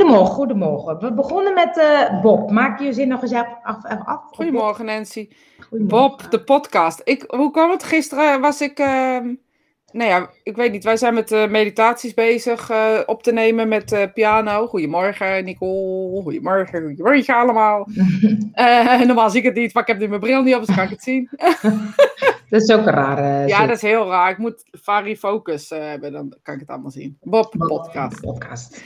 Goedemorgen, goedemorgen. We begonnen met eh, Bob. Maak je zin nog eens af. af, af. Goedemorgen Nancy. Goedemorgen. Bob, de podcast. Ik, hoe kwam het? Gisteren was ik, uh, nou ja, ik weet niet, wij zijn met uh, meditaties bezig uh, op te nemen met piano. Goedemorgen Nicole, goedemorgen, goedemorgen allemaal. normaal zie ik het niet, maar ik heb nu mijn bril niet op, dus kan ik het zien. dat is ook een rare Ja, dat is heel raar. Ik moet varifocus hebben, dan kan ik het allemaal zien. Bob, Bob podcast.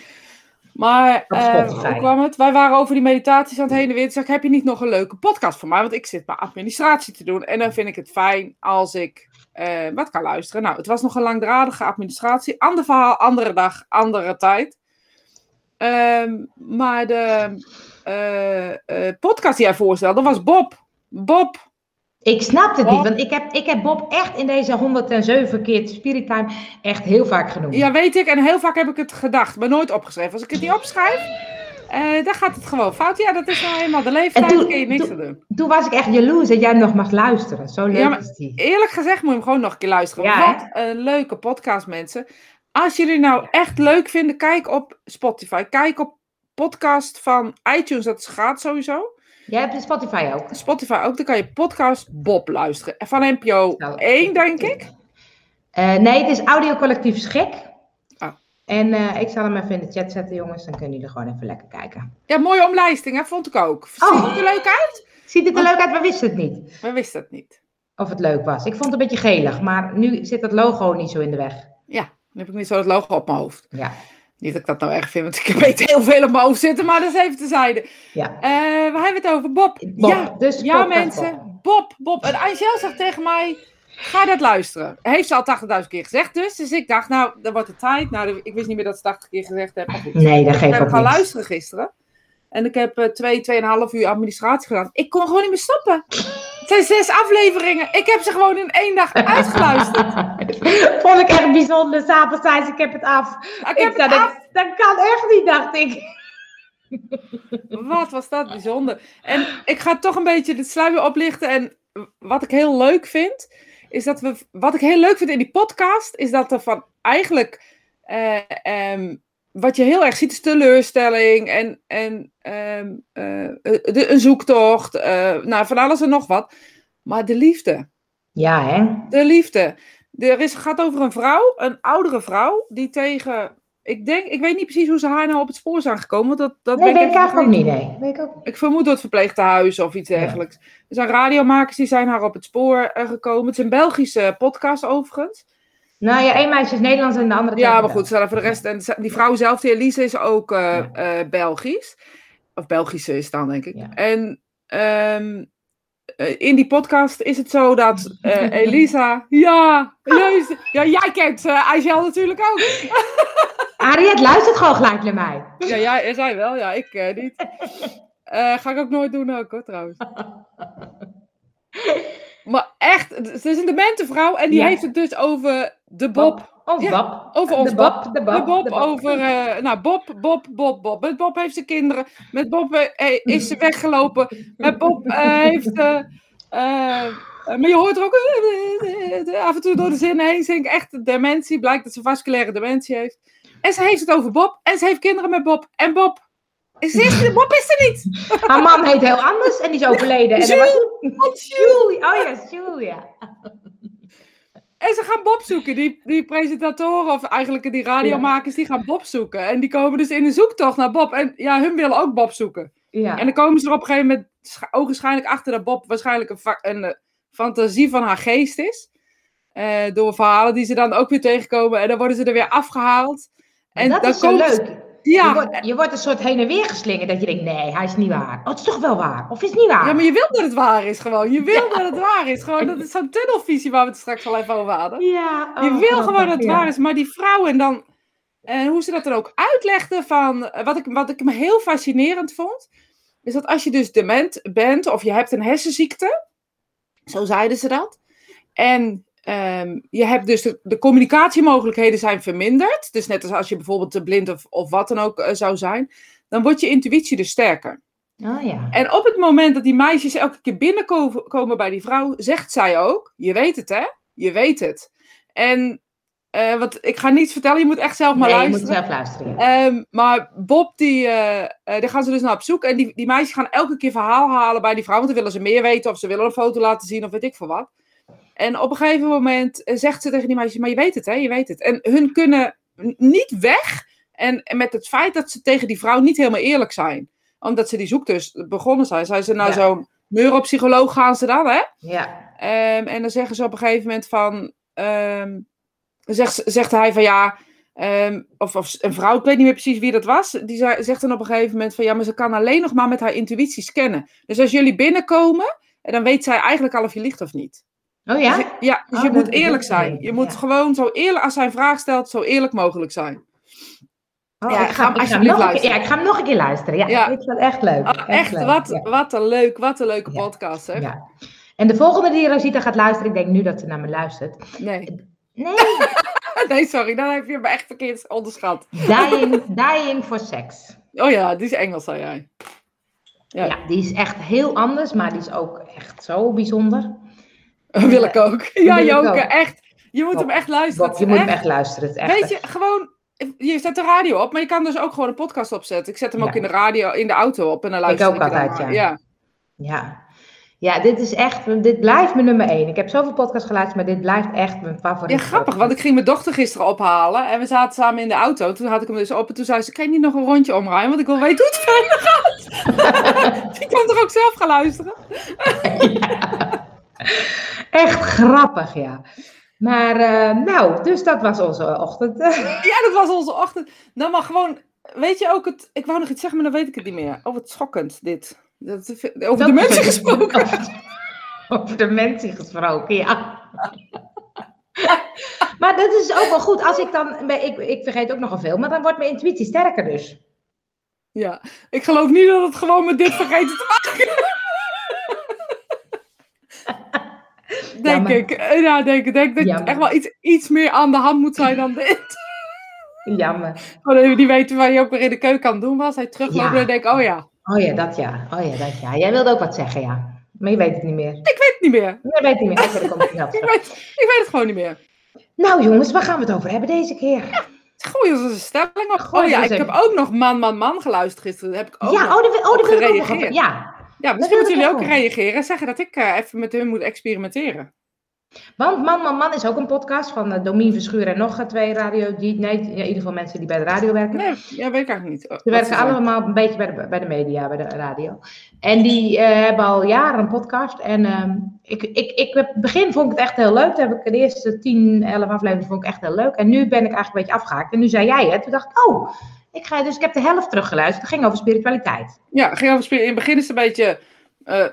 Maar uh, hoe kwam het? Wij waren over die meditaties aan het heen en weer. Toen zei ik, heb je niet nog een leuke podcast voor mij? Want ik zit bij administratie te doen. En dan vind ik het fijn als ik uh, wat kan luisteren. Nou, het was nog een langdradige administratie. Ander verhaal, andere dag, andere tijd. Um, maar de uh, podcast die hij voorstelde was Bob. Bob. Ik snap het niet, want ik heb, ik heb Bob echt in deze 107 keer Spirit Time echt heel vaak genoemd. Ja, weet ik. En heel vaak heb ik het gedacht, maar nooit opgeschreven. Als ik het niet opschrijf, uh, dan gaat het gewoon fout. Ja, dat is nou eenmaal de leeftijd, toen kun je niks toen, doen. Toen was ik echt jaloers dat jij nog mag luisteren. Zo leuk ja, is die. Eerlijk gezegd moet je hem gewoon nog een keer luisteren. Ja, Wat hè? een leuke podcast, mensen. Als jullie nou echt leuk vinden, kijk op Spotify. Kijk op podcast van iTunes, dat gaat sowieso. Jij hebt Spotify ook. Spotify ook, dan kan je podcast Bob luisteren. Van NPO nou, 1, denk ik. Uh, nee, het is Audiocollectief Schik. Oh. En uh, ik zal hem even in de chat zetten, jongens. Dan kunnen jullie gewoon even lekker kijken. Ja, mooie omlijsting, hè? vond ik ook. Ziet oh. het er leuk uit? Ziet het er leuk uit? We wisten het niet. We wisten het niet. Of het leuk was. Ik vond het een beetje gelig, maar nu zit het logo niet zo in de weg. Ja, dan heb ik niet zo het logo op mijn hoofd. Ja. Niet dat ik dat nou erg vind, want ik weet heel veel op mijn hoofd zitten, maar dat is even tezijde. Ja. Uh, we hebben het over Bob. Bob ja, dus ja Bob mensen. Bob. Bob, En Angel zegt tegen mij, ga dat luisteren. Heeft ze al 80.000 keer gezegd dus. Dus ik dacht, nou, dan wordt het tijd. Nou, ik wist niet meer dat ze 80 keer gezegd hebben. Nee, dat geeft Ik ook heb gaan luisteren gisteren. En ik heb uh, twee, tweeënhalf uur administratie gedaan. Ik kon gewoon niet meer stoppen. Het zijn zes afleveringen. Ik heb ze gewoon in één dag uitgeluisterd. Vond ik echt bijzonder. S'avonds zei ze, ik heb het af. Ik heb het af. Dat, dat kan echt niet, dacht ik. Wat was dat bijzonder. En ik ga toch een beetje de sluier oplichten. En wat ik heel leuk vind, is dat we. Wat ik heel leuk vind in die podcast, is dat er van eigenlijk. Uh, um, wat je heel erg ziet is teleurstelling en, en um, uh, de, een zoektocht. Uh, nou, van alles en nog wat. Maar de liefde. Ja, hè? De liefde. Er is, gaat over een vrouw, een oudere vrouw, die tegen. Ik denk, ik weet niet precies hoe ze haar nou op het spoor zijn gekomen. want Dat, dat nee, weet ik eigenlijk ook niet. Nee. Weet ik, ook. ik vermoed door het verpleegtehuis of iets dergelijks. Ja. Er zijn radiomakers die zijn haar op het spoor uh, gekomen. Het is een Belgische podcast overigens. Nou ja, één meisje is Nederlands en de andere Ja, maar goed, voor de rest. En die vrouw zelf, die Elise, is ook uh, ja. uh, Belgisch. Of Belgische is dan, denk ik. Ja. En um, uh, in die podcast is het zo dat Elisa. Ja, juist. Ja, jij kent Aisel natuurlijk ook. Ariette luistert gewoon gelijk naar mij. Ja, jij, zij wel, ja, ik niet. ga ik ook nooit doen, ook hoor, trouwens. Maar echt, het is een demente vrouw en die ja. heeft het dus over de Bob. Bob. Of ja, Bob. Over ons de Bob. Bob. De Bob, de Bob, de Bob. over, uh, nou Bob, Bob, Bob, Bob. Met Bob heeft ze kinderen. Met Bob uh, is ze weggelopen. Met Bob uh, heeft... maar je hoort er ook af en toe door de zinnen heen zingen. Echt dementie. Blijkt dat ze vasculaire dementie heeft. En ze heeft het over Bob. En ze heeft kinderen met Bob. En Bob is Bob is er niet. Haar man heet heel anders en die is overleden. En Jules. was... Jules. Oh ja, Jules, ja. En ze gaan Bob zoeken. Die, die presentatoren, of eigenlijk die radiomakers, die gaan Bob zoeken. En die komen dus in een zoektocht naar Bob. En ja, hun willen ook Bob zoeken. Ja. En dan komen ze er op een gegeven moment ogenschijnlijk achter dat Bob waarschijnlijk een, een, een fantasie van haar geest is. Uh, door verhalen die ze dan ook weer tegenkomen. En dan worden ze er weer afgehaald. En dat dan is zo leuk. Ja. Je, wordt, je wordt een soort heen en weer geslingerd dat je denkt, nee, hij is niet waar. Oh, het is toch wel waar? Of is het niet waar? Ja, maar je wil dat het waar is gewoon. Je wil ja. dat het waar is. Gewoon, dat is zo'n tunnelvisie waar we het straks al even over hadden. Ja, oh, je wil grappig, gewoon dat het waar is. Maar die vrouwen dan... En hoe ze dat dan ook uitlegden van... Wat ik, wat ik me heel fascinerend vond... Is dat als je dus dement bent of je hebt een hersenziekte... Zo zeiden ze dat. En Um, je hebt dus de, de, communicatiemogelijkheden zijn verminderd. Dus net als als je bijvoorbeeld te blind of, of wat dan ook uh, zou zijn. Dan wordt je intuïtie dus sterker. Oh, ja. En op het moment dat die meisjes elke keer binnenkomen bij die vrouw, zegt zij ook: Je weet het, hè? Je weet het. En uh, wat, ik ga niets vertellen, je moet echt zelf maar nee, luisteren. je moet zelf luisteren. Um, maar Bob, die, uh, uh, daar gaan ze dus naar op zoek. En die, die meisjes gaan elke keer verhaal halen bij die vrouw. Want dan willen ze meer weten of ze willen een foto laten zien of weet ik veel wat. En op een gegeven moment zegt ze tegen die meisjes, maar je weet het hè, je weet het. En hun kunnen niet weg. En, en met het feit dat ze tegen die vrouw niet helemaal eerlijk zijn. Omdat ze die zoektocht begonnen zijn. Zijn ze naar ja. zo'n neuropsycholoog gaan ze dan hè. Ja. Um, en dan zeggen ze op een gegeven moment van... Um, zegt, zegt hij van ja, um, of, of, een vrouw, ik weet niet meer precies wie dat was, die zei, zegt dan op een gegeven moment van ja, maar ze kan alleen nog maar met haar intuïtie scannen. Dus als jullie binnenkomen, dan weet zij eigenlijk al of je ligt of niet. Oh ja? Dus, ja, dus oh, je moet eerlijk zijn. Je moet ja. gewoon zo eerlijk, als hij een vraag stelt, zo eerlijk mogelijk zijn. Oh, Ja, ik, ga, ga ik, ga hem nog alsjeblieft een keer, ja, ik ga hem nog een keer luisteren. Ja, Ja. ik vind het echt leuk. Oh, echt, leuk, wat, wat een leuk, wat een leuke podcast, hè? Ja. En de volgende die Rosita gaat luisteren, ik denk nu dat ze naar me luistert. Nee. Nee, nee, sorry, dan heb je me echt verkeerd onderschat. Dying, dying for Sex. Oh ja, die is Engels, zei jij. Ja. Ja. die is echt heel anders, maar die is ook echt zo bijzonder. Wil ik ook. Ja, ik Joke, ook. echt. Je moet Bob, hem echt luisteren. Bob, je moet hem echt- echt luisteren. Het echt, Weet je, gewoon, je zet de radio op, maar je kan dus ook gewoon een podcast opzetten. Ik zet hem Ja. ook in de radio, in de auto op en dan luister ook ik, er dan altijd, ja. ja. Ja. ja, dit is echt, dit blijft mijn nummer één. Ik heb zoveel podcasts geluisterd, maar dit blijft echt mijn favoriet. Ja, grappig, want ik ging mijn dochter gisteren ophalen en we zaten samen in de auto. Toen had ik hem dus op en toen zei ze, kan je niet nog een rondje omrijden, want ik wil weten hoe het verder gaat. Die kan toch ook zelf gaan luisteren? Echt grappig, ja. Maar, eh, nou, dus dat was onze ochtend. Ja, dat was onze ochtend. Nou, maar gewoon, weet je ook het, ik wou nog iets zeggen, maar dan weet ik het niet meer. Oh, wat schokkend dit. Dat, over de mensen gesproken. Over dementie gesproken, ja. maar dat is ook wel goed. Als ik dan, ik, ik vergeet ook nogal veel, maar dan wordt mijn intuïtie sterker dus. Ja, ik geloof niet dat het gewoon met dit vergeten te maken Denk Jammer. ik. Eh, Ja, denk, ik denk dat Jammer. echt wel iets, iets meer aan de hand moet zijn dan dit. Jammer. Gewoon die weten waar je ook weer in de keuken aan het doen was. Hij terugloopt Ja. en denk oh ja, Oh ja, dat ja. Oh ja, dat ja. Jij wilde ook wat zeggen, ja. Maar je weet het niet meer. ik weet het niet meer. Je weet het niet meer. Ik weet, ik weet het gewoon niet meer. Nou jongens, waar gaan we het over hebben deze keer? Gooi eens een stelling op. Gooi Oh ja, ik heb ook nog Man, Man, Man geluisterd gisteren. Daar heb ik ook ja, nog oh, wil- oh, ook nog gereageerd. over. Ja, Ja, misschien moeten jullie ook ook. reageren en zeggen dat ik eh, even met hun moet experimenteren. Want Man, Man, Man is ook een podcast van uh, Domien Verschuur en nog twee radio... Die, nee, in ieder geval mensen die bij de radio werken. Nee, ja, weet ik eigenlijk niet. Ze werken allemaal een beetje bij de, bij de media, bij de radio. En die eh, hebben al jaren een podcast. En ehm, ik, ik, ik, het begin vond ik het echt heel leuk. Toen heb ik de eerste 10, 11 afleveringen vond ik echt heel leuk. En nu ben ik eigenlijk een beetje afgehaakt. En nu zei jij het. Toen dacht ik, oh, ik ga, dus ik heb de helft teruggeluisterd. Het ging over spiritualiteit. Ja, het ging over spelen. In het begin is het een beetje. eh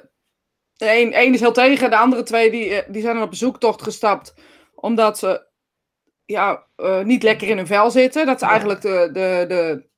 de een, een is heel tegen, de andere twee die, eh, die zijn op zoektocht gestapt. Omdat ze ja, eh, niet lekker in hun vel zitten. Dat is eigenlijk de, de, de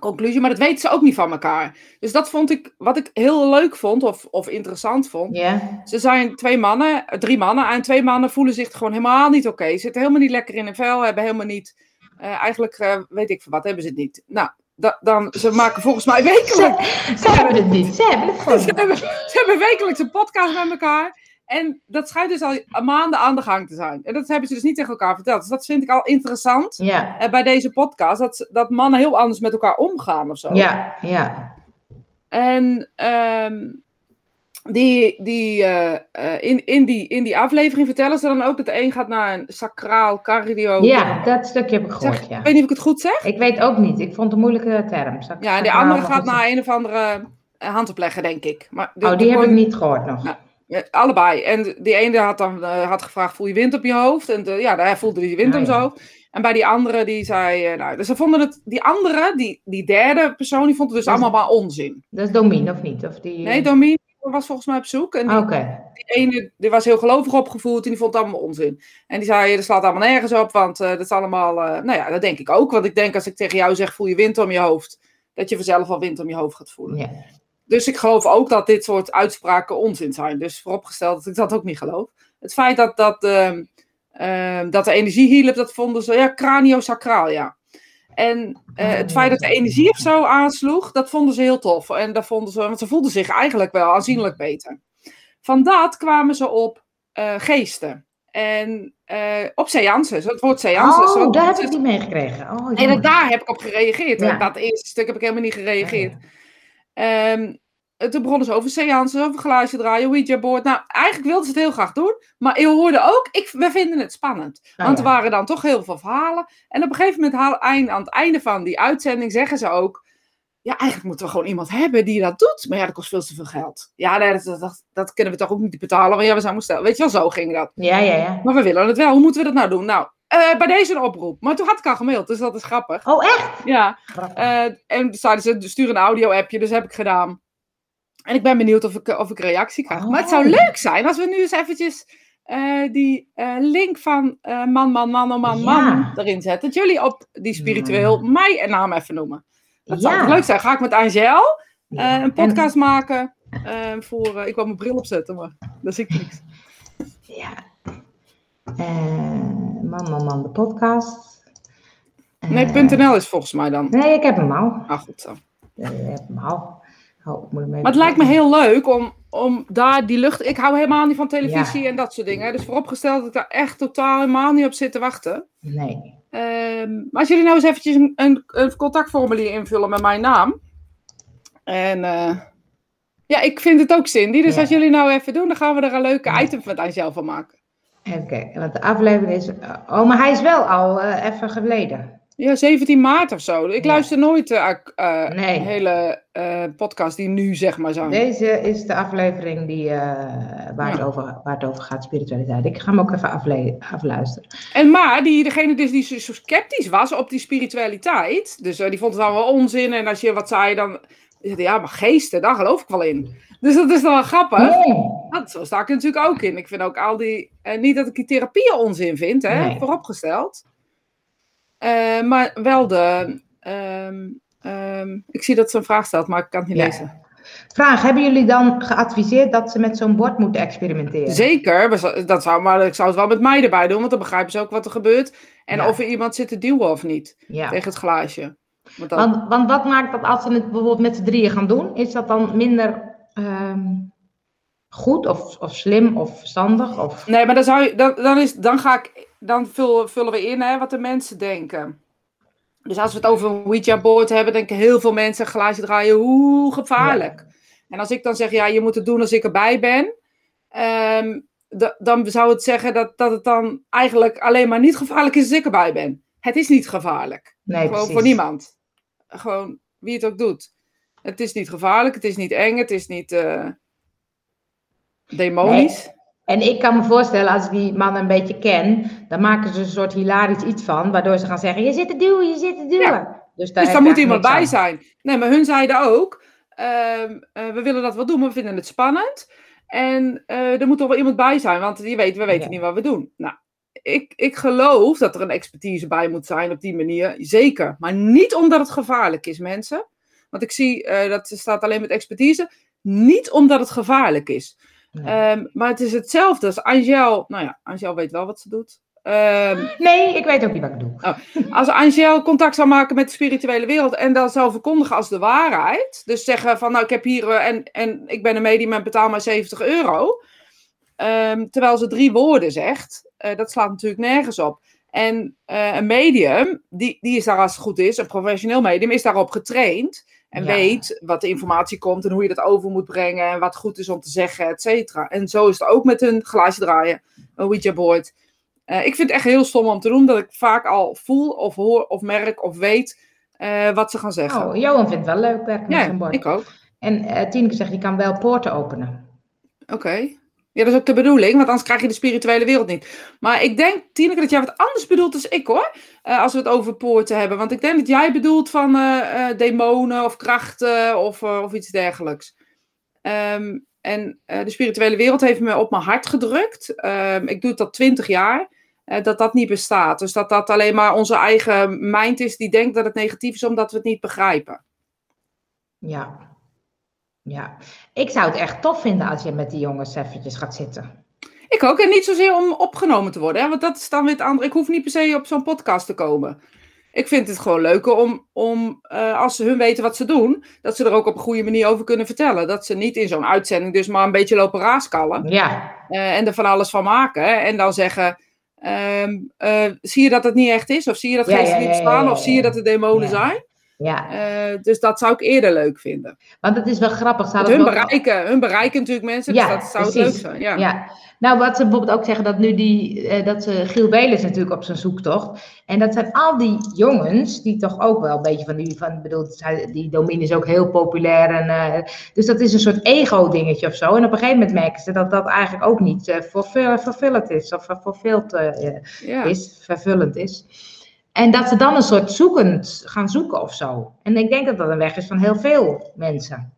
conclusie. Maar dat weten ze ook niet van elkaar. Dus dat vond ik, wat ik heel leuk vond, of, of interessant vond. Ze zijn twee mannen, eh, drie mannen. En twee mannen voelen zich gewoon helemaal niet oké. Ze zitten helemaal niet lekker in hun vel. Hebben helemaal niet. eigenlijk weet ik van wat hebben ze het niet. Nou, da- dan, ze maken volgens mij wekelijks. ze hebben het niet. Ze hebben het gewoon Ze hebben, ze hebben wekelijks een podcast met elkaar. En dat schijnt dus al maanden aan de gang te zijn. En dat hebben ze dus niet tegen elkaar verteld. Dus dat vind ik al interessant Ja, eh, bij deze podcast. Dat, dat mannen heel anders met elkaar omgaan of zo. ja, ja. En ehm, die, die, eh, eh, in, in, die, in die aflevering vertellen ze dan ook dat de een gaat naar een sacraal cardio. Ja, dat stukje heb ik gehoord, Zeg, ja. Ik weet niet of ik het goed zeg. Ik weet ook niet. Ik vond het een moeilijke term. Ik- Ja, de andere gaat naar een of andere eh, handoplegger, denk ik. Maar de- Oh, die heb ik niet gehoord nog. Allebei. En die ene had dan had gevraagd: voel je wind op je hoofd? En de, ja, daar voelde hij wind Oh, om zijn ja. hoofd. En bij die andere, die zei. nou, dus ze vonden het. Die andere, die, die derde persoon, die vond het dus Dat allemaal maar onzin. Dat is Domien, of niet? Of die, Nee, Domien was volgens mij op zoek. En die, Oké. die ene die was heel gelovig opgevoed en die vond het allemaal onzin. En die zei: er slaat allemaal nergens op, want eh, dat is allemaal. eh, nou ja, dat denk ik ook. Want ik denk als ik tegen jou zeg: voel je wind om je hoofd. Dat je vanzelf al wind om je hoofd gaat voelen. Ja. Dus ik geloof ook dat dit soort uitspraken onzin zijn. Dus vooropgesteld dat ik dat ook niet geloof. Het feit dat, dat, ehm, ehm, dat de energie hielp, dat vonden ze, ja, craniosacraal, ja. En eh, het feit dat de energie of zo aansloeg, dat vonden ze heel tof. En dat vonden ze, want ze voelden zich eigenlijk wel aanzienlijk beter. Van dat kwamen ze op eh, geesten. En uh, op seances, het woord seances. Oh, daar heb ik niet meegekregen. Oh, en daar heb ik op gereageerd. Ja. Dat eerste stuk heb ik helemaal niet gereageerd. Ja, um, toen begonnen ze over seances, over glaasje draaien, Ouija board. Nou, eigenlijk wilden ze het heel graag doen. Maar je hoorde ook, ik, we vinden het spannend. Oh, want er waren dan toch heel veel verhalen. En op een gegeven moment, aan het einde van die uitzending, zeggen ze ook ja, eigenlijk moeten we gewoon iemand hebben die dat doet. Maar ja, dat kost veel te veel geld. Ja, dat, dat, dat, kunnen we toch ook niet betalen. Maar ja, we zijn stellen. Weet je wel, zo ging dat. Ja, ja, ja. Maar we willen het wel. Hoe moeten we dat nou doen? Nou, uh, bij deze een oproep. Maar toen had ik al gemaild, dus dat is grappig. Oh, echt? Ja. Uh, en zeiden ze, stuur een audio-appje, dus heb ik gedaan. En ik ben benieuwd of ik, of ik reactie krijg. Maar het zou oh. leuk zijn als we nu eens eventjes uh, die link van man, man, man, oh, man, man erin zetten. Dat jullie op die spiritueel mij een naam even noemen. Dat zou leuk zijn. Ga ik met Angel uh, een podcast maken uh, voor... Uh, ik wil mijn bril opzetten, maar dat zie ik niks. Ja. man, man, man, de podcast. nee, .nl is volgens mij dan. Nee, ik heb hem al. Ah, goed zo. Ik heb hem al. Oh, maar het lijkt me heel leuk om, om daar die lucht... Ik hou helemaal niet van televisie en dat soort dingen. Dus vooropgesteld dat ik daar echt totaal helemaal niet op zit te wachten. Nee. Um, maar als jullie nou eens eventjes een, een, een, contactformulier invullen met mijn naam. En uh, ja, ik vind het ook Cindy. Dus als jullie nou even doen, dan gaan we er een leuke ja. item met Angel van maken. Oké, want de aflevering is... Oh, maar hij is wel al uh, even geleden. Ja, 17 maart of zo. Ik luister nooit de uh, nee. hele uh, podcast die nu zeg maar zijn. Deze is de aflevering die, uh, waar, het over, waar het over gaat, spiritualiteit. Ik ga hem ook even afluisteren. En maar, die, degene dus die zo sceptisch was op die spiritualiteit, dus die vond het allemaal onzin. En als je wat zei, dan ja, maar geesten, daar geloof ik wel in. Dus dat is dan wel grappig. Nee. Dat, zo sta ik er natuurlijk ook in. Ik vind ook al die, niet dat ik die therapieën onzin vind, hè, nee. vooropgesteld. Uh, maar wel de. Um, um, ik zie dat ze een vraag stelt, maar ik kan het niet ja. lezen. Vraag: Hebben jullie dan geadviseerd dat ze met zo'n bord moeten experimenteren? Zeker, dat zou, maar ik zou het wel met mij erbij doen, want dan begrijpen ze ook wat er gebeurt. En ja. of er iemand zit te duwen of niet ja. tegen het glaasje. Want, dan... want, want, wat maakt dat als ze het bijvoorbeeld met z'n drieën gaan doen? Is dat dan minder um, goed of, of slim of verstandig? Of... Nee, maar dan, zou je, dan, dan, is, dan ga ik dan vullen, vullen we in hè, wat de mensen denken. Dus als we het over een Ouija-board hebben, denken heel veel mensen glaasje draaien, hoe gevaarlijk. En als ik dan zeg, ja, je moet het doen als ik erbij ben, um, dan zou het zeggen dat, dat het dan eigenlijk alleen maar niet gevaarlijk is als ik erbij ben. Het is niet gevaarlijk. Nee, Gewoon precies. voor niemand. Gewoon wie het ook doet. Het is niet gevaarlijk, het is niet eng, het is niet uh, demonisch. Nee. En ik kan me voorstellen, als ik die man een beetje ken, dan maken ze een soort hilarisch iets van, waardoor ze gaan zeggen: Je zit te duwen, je zit te duwen. Dus daar, dus daar moet iemand bij zijn. Nee, maar hun zeiden ook: uh, uh, We willen dat wel doen, maar we vinden het spannend. En uh, er moet toch wel iemand bij zijn, want je weet, we weten ja. niet wat we doen. Nou, ik, ik geloof dat er een expertise bij moet zijn op die manier. Zeker. Maar niet omdat het gevaarlijk is, mensen. Want ik zie uh, dat staat alleen met expertise. Niet omdat het gevaarlijk is. Um, maar het is hetzelfde als Angel. Nou ja, Angel weet wel wat ze doet. Um, nee, ik weet ook niet wat ik doe. Oh, als Angel contact zou maken met de spirituele wereld en dat zou verkondigen als de waarheid. Dus zeggen van nou ik heb hier uh, en, en ik ben een medium en betaal maar 70 euro. Um, terwijl ze drie woorden zegt. Uh, dat slaat natuurlijk nergens op. En uh, een medium, die, die is daar als het goed is, een professioneel medium, is daarop getraind. En ja. weet wat de informatie komt en hoe je dat over moet brengen en wat goed is om te zeggen, et cetera. En zo is het ook met een glaasje draaien, een Ouija board. Uh, ik vind het echt heel stom om te doen, dat ik vaak al voel of hoor of merk of weet uh, wat ze gaan zeggen. Oh, Johan vindt het wel leuk werken met ja, zo'n bord. ik ook. En uh, Tineke zegt, je kan wel poorten openen. Oké. Okay. Ja, dat is ook de bedoeling, want anders krijg je de spirituele wereld niet. Maar ik denk, Tineke, dat jij wat anders bedoelt dan ik hoor. Uh, als we het over poorten hebben. Want ik denk dat jij bedoelt van uh, uh, demonen of krachten of, of iets dergelijks. Um, en de spirituele wereld heeft me op mijn hart gedrukt. Um, ik doe het al twintig jaar. dat dat niet bestaat. Dus dat dat alleen maar onze eigen mind is die denkt dat het negatief is omdat we het niet begrijpen. Ja, ja, ik zou het echt tof vinden als je met die jongens eventjes gaat zitten. Ik ook, en niet zozeer om opgenomen te worden, hè? want dat is dan weer het andere. Ik hoef niet per se op zo'n podcast te komen. ik vind het gewoon leuker om, om uh, als ze hun weten wat ze doen, dat ze er ook op een goede manier over kunnen vertellen. Dat ze niet in zo'n uitzending dus maar een beetje lopen raaskallen. Ja. Uh, en er van alles van maken. En dan zeggen, um, uh, zie je dat het niet echt is? Of zie je dat ja, geesten niet bestaan? Of zie je dat het demonen zijn? Ja. Uh, dus dat zou ik eerder leuk vinden. Want het is wel grappig. Hun, wel... bereiken, hun bereiken natuurlijk mensen, dus ja, dus dat zou precies. leuk zijn. Ja. ja. Nou, wat ze bijvoorbeeld ook zeggen, dat nu die, uh, dat ze, Giel Belis natuurlijk op zijn zoektocht. En dat zijn al die jongens, die toch ook wel een beetje van die, van, bedoel, die Domine is ook heel populair. En, uh, dus dat is een soort ego-dingetje of zo. En op een gegeven moment merken ze dat dat eigenlijk ook niet vervullend is, of vervuld ja. is, vervullend is. En dat ze dan een soort zoekend gaan zoeken of zo. En ik denk dat dat een weg is van heel veel mensen.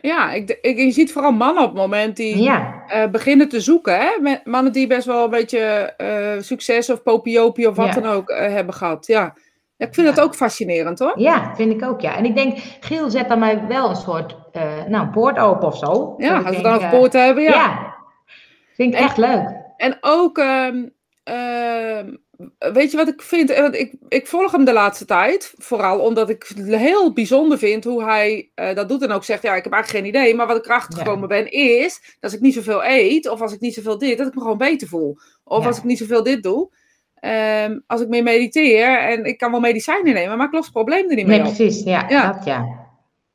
Ja, ik, ik, je ziet vooral mannen op het moment die ja. uh, beginnen te zoeken. Hè? Mannen die best wel een beetje uh, succes of popiopie of wat ja. dan ook uh, hebben gehad. Ja. ja ik vind dat ook fascinerend hoor. Ja, vind ik ook ja. En ik denk, Giel zet dan mij wel een soort, nou een poort open of zo. Ja, als we dan een poort hebben, ja. Ja, vind ik en, echt leuk. En ook... Weet je wat ik vind? Ik, ik volg hem de laatste tijd. Vooral omdat ik het heel bijzonder vind hoe hij uh, dat doet. En ook zegt, ja, ik heb eigenlijk geen idee. Maar wat ik erachter gekomen ja. ben, is dat als ik niet zoveel eet. Of als ik niet zoveel dit, dat ik me gewoon beter voel. Of ja. als ik niet zoveel dit doe. Um, als ik meer mediteer en ik kan wel medicijnen nemen, maar ik los het probleem er niet mee nee, precies, ja, ja. Dat, ja.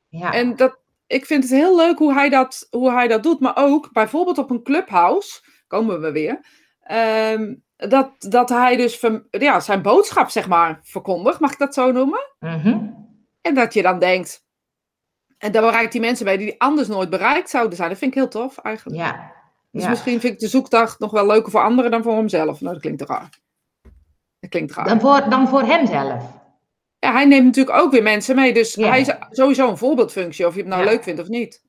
ja. En dat, ik vind het heel leuk hoe hij, dat, hoe hij dat doet. Maar ook bijvoorbeeld op een clubhouse, komen we weer. Um, dat, dat hij dus ja, zijn boodschap, zeg maar, verkondigt, mag ik dat zo noemen? Mm -hmm. En dat je dan denkt, en daar bereikt die mensen bij die anders nooit bereikt zouden zijn. Dat vind ik heel tof, eigenlijk. Ja. Dus ja. misschien vind ik de zoekdag nog wel leuker voor anderen dan voor hemzelf. Nou, dat klinkt raar. Dat klinkt raar. Dan voor, dan voor hemzelf? Ja, hij neemt natuurlijk ook weer mensen mee. Dus ja. hij is sowieso een voorbeeldfunctie, of je het nou ja. leuk vindt of niet.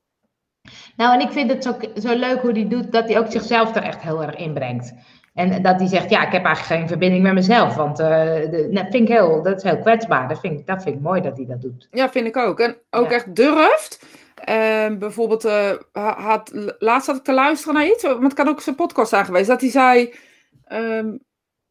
Nou, en ik vind het zo, zo leuk hoe hij doet, dat hij ook zichzelf er echt heel erg inbrengt. En dat hij zegt, ja, ik heb eigenlijk geen verbinding met mezelf. Want uh, de, dat vind ik heel, dat is heel kwetsbaar. Dat vind, ik, dat vind ik mooi dat hij dat doet. Ja, vind ik ook. En ook ja. echt durft. Uh, bijvoorbeeld, uh, had, laatst had ik te luisteren naar iets, want het kan ook zijn podcast zijn geweest, dat hij zei, um,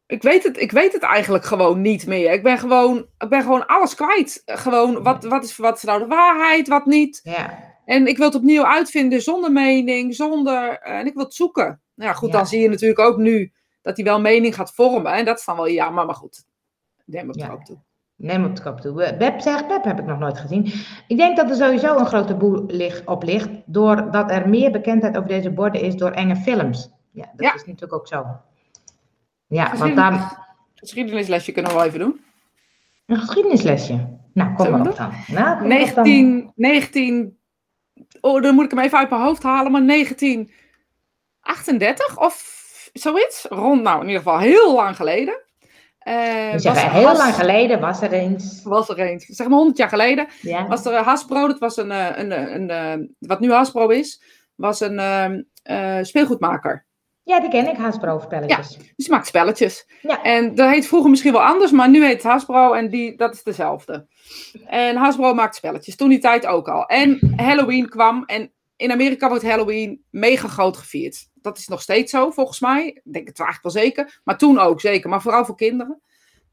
ik, weet het, ik weet het eigenlijk gewoon niet meer. Ik ben gewoon, ik ben gewoon alles kwijt. Gewoon, wat, wat, is, wat is nou de waarheid, wat niet. Ja. En ik wil het opnieuw uitvinden zonder mening, zonder, en ik wil het zoeken. Nou ja, goed, ja. dan zie je natuurlijk ook nu dat hij wel mening gaat vormen. En dat is dan wel jammer, maar goed. Neem op de ja. kop toe. Neem op de kop toe. Web zegt Pep heb ik nog nooit gezien. Ik denk dat er sowieso een grote boel op ligt. Doordat er meer bekendheid over deze borden is door enge films. Ja, dat ja. is natuurlijk ook zo. Ja, want daar... Geschiedenislesje kunnen we wel even doen. Een geschiedenislesje? Nou, kom maar op dan. Nou, kom 19, dan. 19... Oh, dan moet ik hem even uit mijn hoofd halen. Maar 19... 38 of zoiets. Rond, nou in ieder geval heel lang geleden. Uh, dus was heel has... lang geleden was er eens. Was er eens. Zeg maar 100 jaar geleden. Ja. Was er Hasbro, dat was een, een, een, een, wat nu Hasbro is, was een uh, speelgoedmaker. Ja, die ken ik, Hasbro spelletjes. Ja, dus maakt spelletjes. Ja. En dat heet vroeger misschien wel anders, maar nu heet het Hasbro en die, dat is dezelfde. En Hasbro maakt spelletjes, toen die tijd ook al. En Halloween kwam en in Amerika wordt Halloween mega groot gevierd. Dat is nog steeds zo, volgens mij. Ik denk het eigenlijk wel zeker. Maar toen ook zeker. Maar vooral voor kinderen.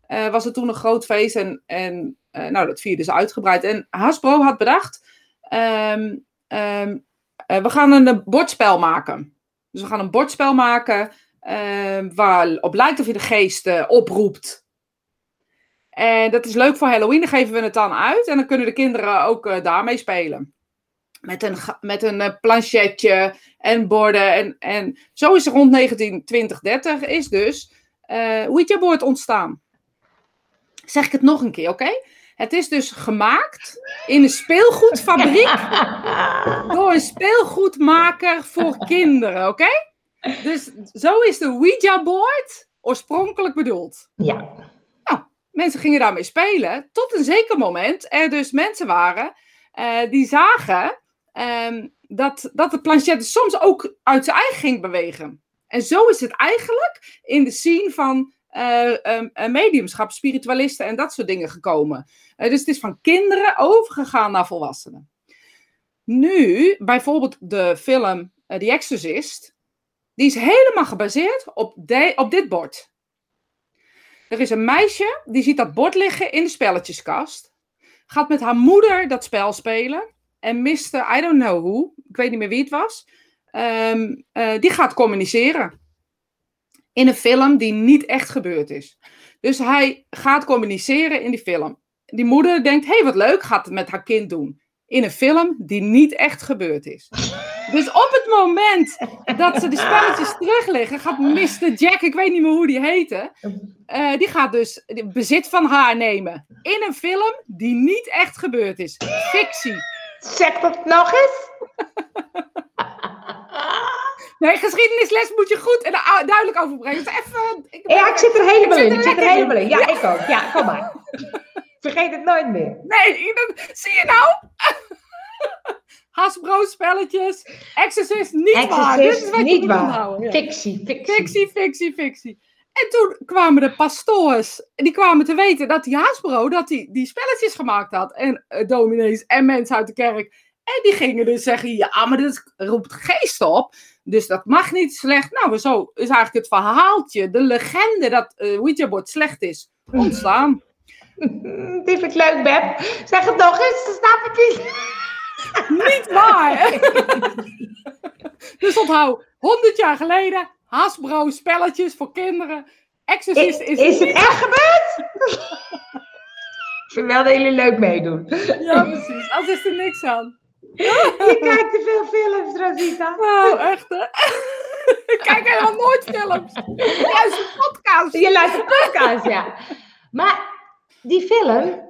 Uh, was het toen een groot feest. En, en uh, nou, dat vierde ze uitgebreid. En Hasbro had bedacht... Um, um, uh, we gaan een bordspel maken. Dus we gaan een bordspel maken... waar op lijkt of je de geest oproept. En dat is leuk voor Halloween. Dan geven we het dan uit. En dan kunnen de kinderen ook daarmee spelen met een, met een uh, planchetje en borden. En, en zo is er rond 1920, is dus uh, Ouija-board ontstaan. Zeg ik het nog een keer, oké? Okay? Het is dus gemaakt in een speelgoedfabriek door een speelgoedmaker voor kinderen, oké? Okay? Dus zo is de Ouija-board oorspronkelijk bedoeld. Ja. Nou, mensen gingen daarmee spelen, tot een zeker moment er dus mensen waren uh, die zagen um, dat, dat de planchet soms ook uit zijn eigen ging bewegen. En zo is het eigenlijk in de scene van uh, um, mediumschap, spiritualisten en dat soort dingen gekomen. Uh, dus het is van kinderen overgegaan naar volwassenen. Nu, bijvoorbeeld de film The Exorcist, die is helemaal gebaseerd op, op dit bord. Er is een meisje die ziet dat bord liggen in de spelletjeskast. Gaat met haar moeder dat spel spelen. En miste, I don't know who, ik weet niet meer wie het was. Ehm, eh, die gaat communiceren. In een film die niet echt gebeurd is. Dus hij gaat communiceren in die film. Die moeder denkt, hé hey, wat leuk, gaat het met haar kind doen. In een film die niet echt gebeurd is. Dus op het moment dat ze de spelletjes terugleggen, gaat Mr. Jack, ik weet niet meer hoe die heette, uh, die gaat dus bezit van haar nemen. In een film die niet echt gebeurd is. Fictie. Zeg dat nog eens. Nee, geschiedenisles moet je goed en duidelijk overbrengen. Dus even, ik ja, ik zit er helemaal in. Ik zit er helemaal in. Ja, ik ook. Ja, kom maar. Vergeet het nooit meer. Nee, zie je nou? Hasbro spelletjes. Exorcist niet Exorcist, waar. Dit is wat niet je waar. Houden, Fictie, fictie. Fictie, fictie, fictie. En toen kwamen de pastoors, die kwamen te weten dat die Hasbro dat die, die spelletjes gemaakt had. En uh, dominees en mensen uit de kerk. En die gingen dus zeggen, ja, maar dit roept geest op. Dus dat mag niet slecht. Nou, zo is eigenlijk het verhaaltje, de legende dat uh, Ouija-bord slecht is, ontstaan. Dit vind ik leuk, Beb. Zeg het nog eens, dan snap ik niet. Niet waar. dus onthoud, 100 jaar geleden, Hasbro spelletjes voor kinderen. Exorcist is, is, is het echt gebeurd? ik vind wel dat jullie leuk meedoen. ja, precies. Als is er niks aan. Je kijkt te veel films, Rosita. Nou, echt hè? Ik kijk helemaal nooit films. Juist een podcast. Je luistert podcast, ja. Maar die film...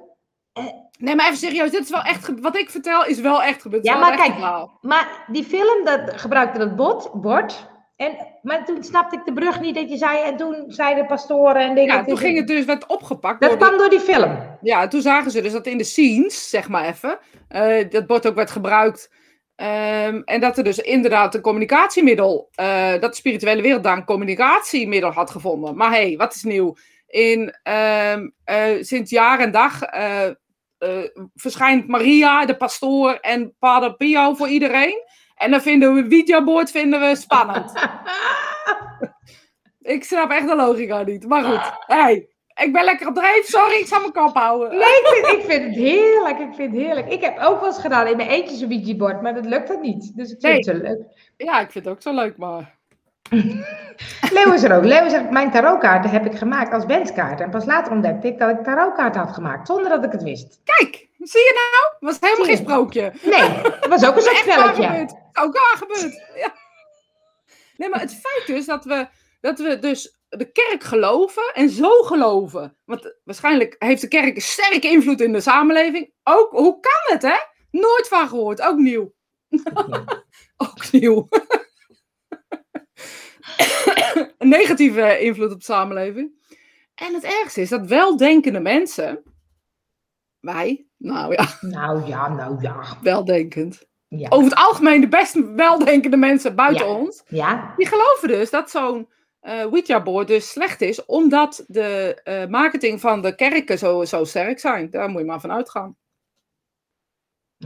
Eh, nee, maar even serieus. Dit is wel echt... Wat ik vertel is wel echt gebeurd. Ja, maar kijk. Maar die film, dat gebruikte dat bot, bord... En, maar toen snapte ik de brug niet dat je zei. En toen zeiden pastoren en dingen. Ja, toen ging het dus, werd opgepakt. Dat kwam door die film. Ja, toen zagen ze dus dat in de scenes, zeg maar even. Uh, dat bord ook werd gebruikt. Um, en dat er dus inderdaad een communicatiemiddel. Uh, dat de spirituele wereld daar een communicatiemiddel had gevonden. Maar hé, hey, wat is nieuw? In, um, uh, sinds jaar en dag verschijnt Maria, de pastoor en Pader Pio voor iedereen. En dan vinden we videoboard vinden we spannend. ik snap echt de logica niet. Maar goed, hey, ik ben lekker op dreef. Sorry, ik zal mijn kop houden. Nee, ik vind, ik vind, het heerlijk. Ik vind het heerlijk. Ik heb ook wel eens gedaan in mijn eentje zo'n videoboard, maar dat lukt het niet. Dus ik vind het zo leuk. Ja, ik vind het ook zo leuk, maar... Leo is er ook. Leo zegt, mijn tarotkaarten heb ik gemaakt als wenskaart. En pas later ontdekte ik dat ik tarotkaarten had gemaakt, zonder dat ik het wist. Kijk, zie je nou? Het was helemaal geen sprookje. Nee, het was ook een soort spelletje. Ook al gebeurd. Ja. Nee, maar het feit is dat we, dat we dus de kerk geloven en zo geloven. Want waarschijnlijk heeft de kerk een sterke invloed in de samenleving. Ook, hoe kan het, hè? Nooit van gehoord. Ook nieuw. ook nieuw. een negatieve invloed op de samenleving. En het ergste is dat weldenkende mensen, wij, nou ja. Nou ja, nou ja. Weldenkend. Ja. Over het algemeen de best weldenkende mensen buiten ons. Ja. Die geloven dus dat zo'n uh, Ouija-board dus slecht is, omdat de uh, marketing van de kerken zo, zo sterk zijn. Daar moet je maar van uitgaan.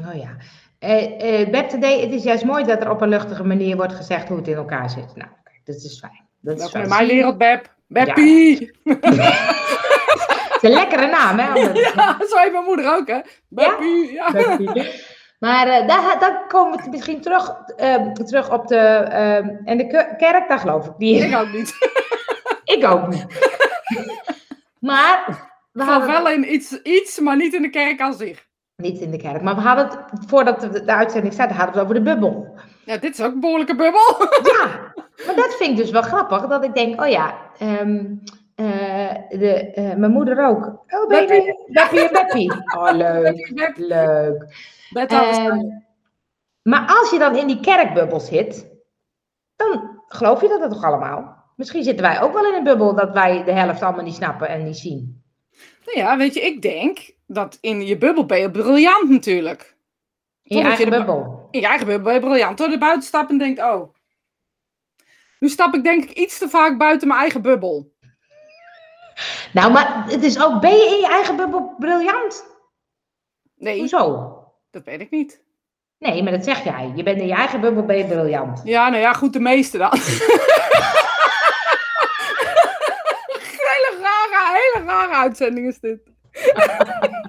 Oh ja. Uh, uh, Beb Today, het is juist mooi dat er op een luchtige manier wordt gezegd hoe het in elkaar zit. Nou, dat is fijn. Dat is fijn. Mijn wereld, Beb. Beppie! Ja. het is een lekkere naam, hè? Ja, zo heet mijn moeder ook, hè? Beppie! Ja? Maar uh, daar, daar komen we misschien terug, uh, terug op de. Uh, en de kerk, daar geloof ik niet. Ik ook niet. ik ook niet. maar. We hadden wel in iets, iets, maar niet in de kerk aan zich. Niet in de kerk. Maar we hadden het, voordat de, de uitzending staat, hadden we het over de bubbel. Ja, dit is ook een behoorlijke bubbel. ja, maar dat vind ik dus wel grappig. Dat ik denk, oh ja, um, uh, de, uh, mijn moeder ook. Oh, baby, Beppie en Beppie. Oh, leuk, leuk. Uh, maar als je dan in die kerkbubbel zit, dan geloof je dat het toch allemaal? Misschien zitten wij ook wel in een bubbel dat wij de helft allemaal niet snappen en niet zien. Nou ja, weet je, ik denk dat in je bubbel ben je briljant natuurlijk. In je eigen bubbel? In je eigen bubbel ben je briljant. Door de buiten stapt en denkt, oh. Nu stap ik denk ik iets te vaak buiten mijn eigen bubbel. Nou, maar het is ook, ben je in je eigen bubbel briljant? Nee. Hoezo? Dat weet ik niet. Nee, maar dat zeg jij. Je bent in je eigen bubbel ben je briljant. Ja, nou ja, goed, de meeste dan. hele rare, hele rare uitzending is dit.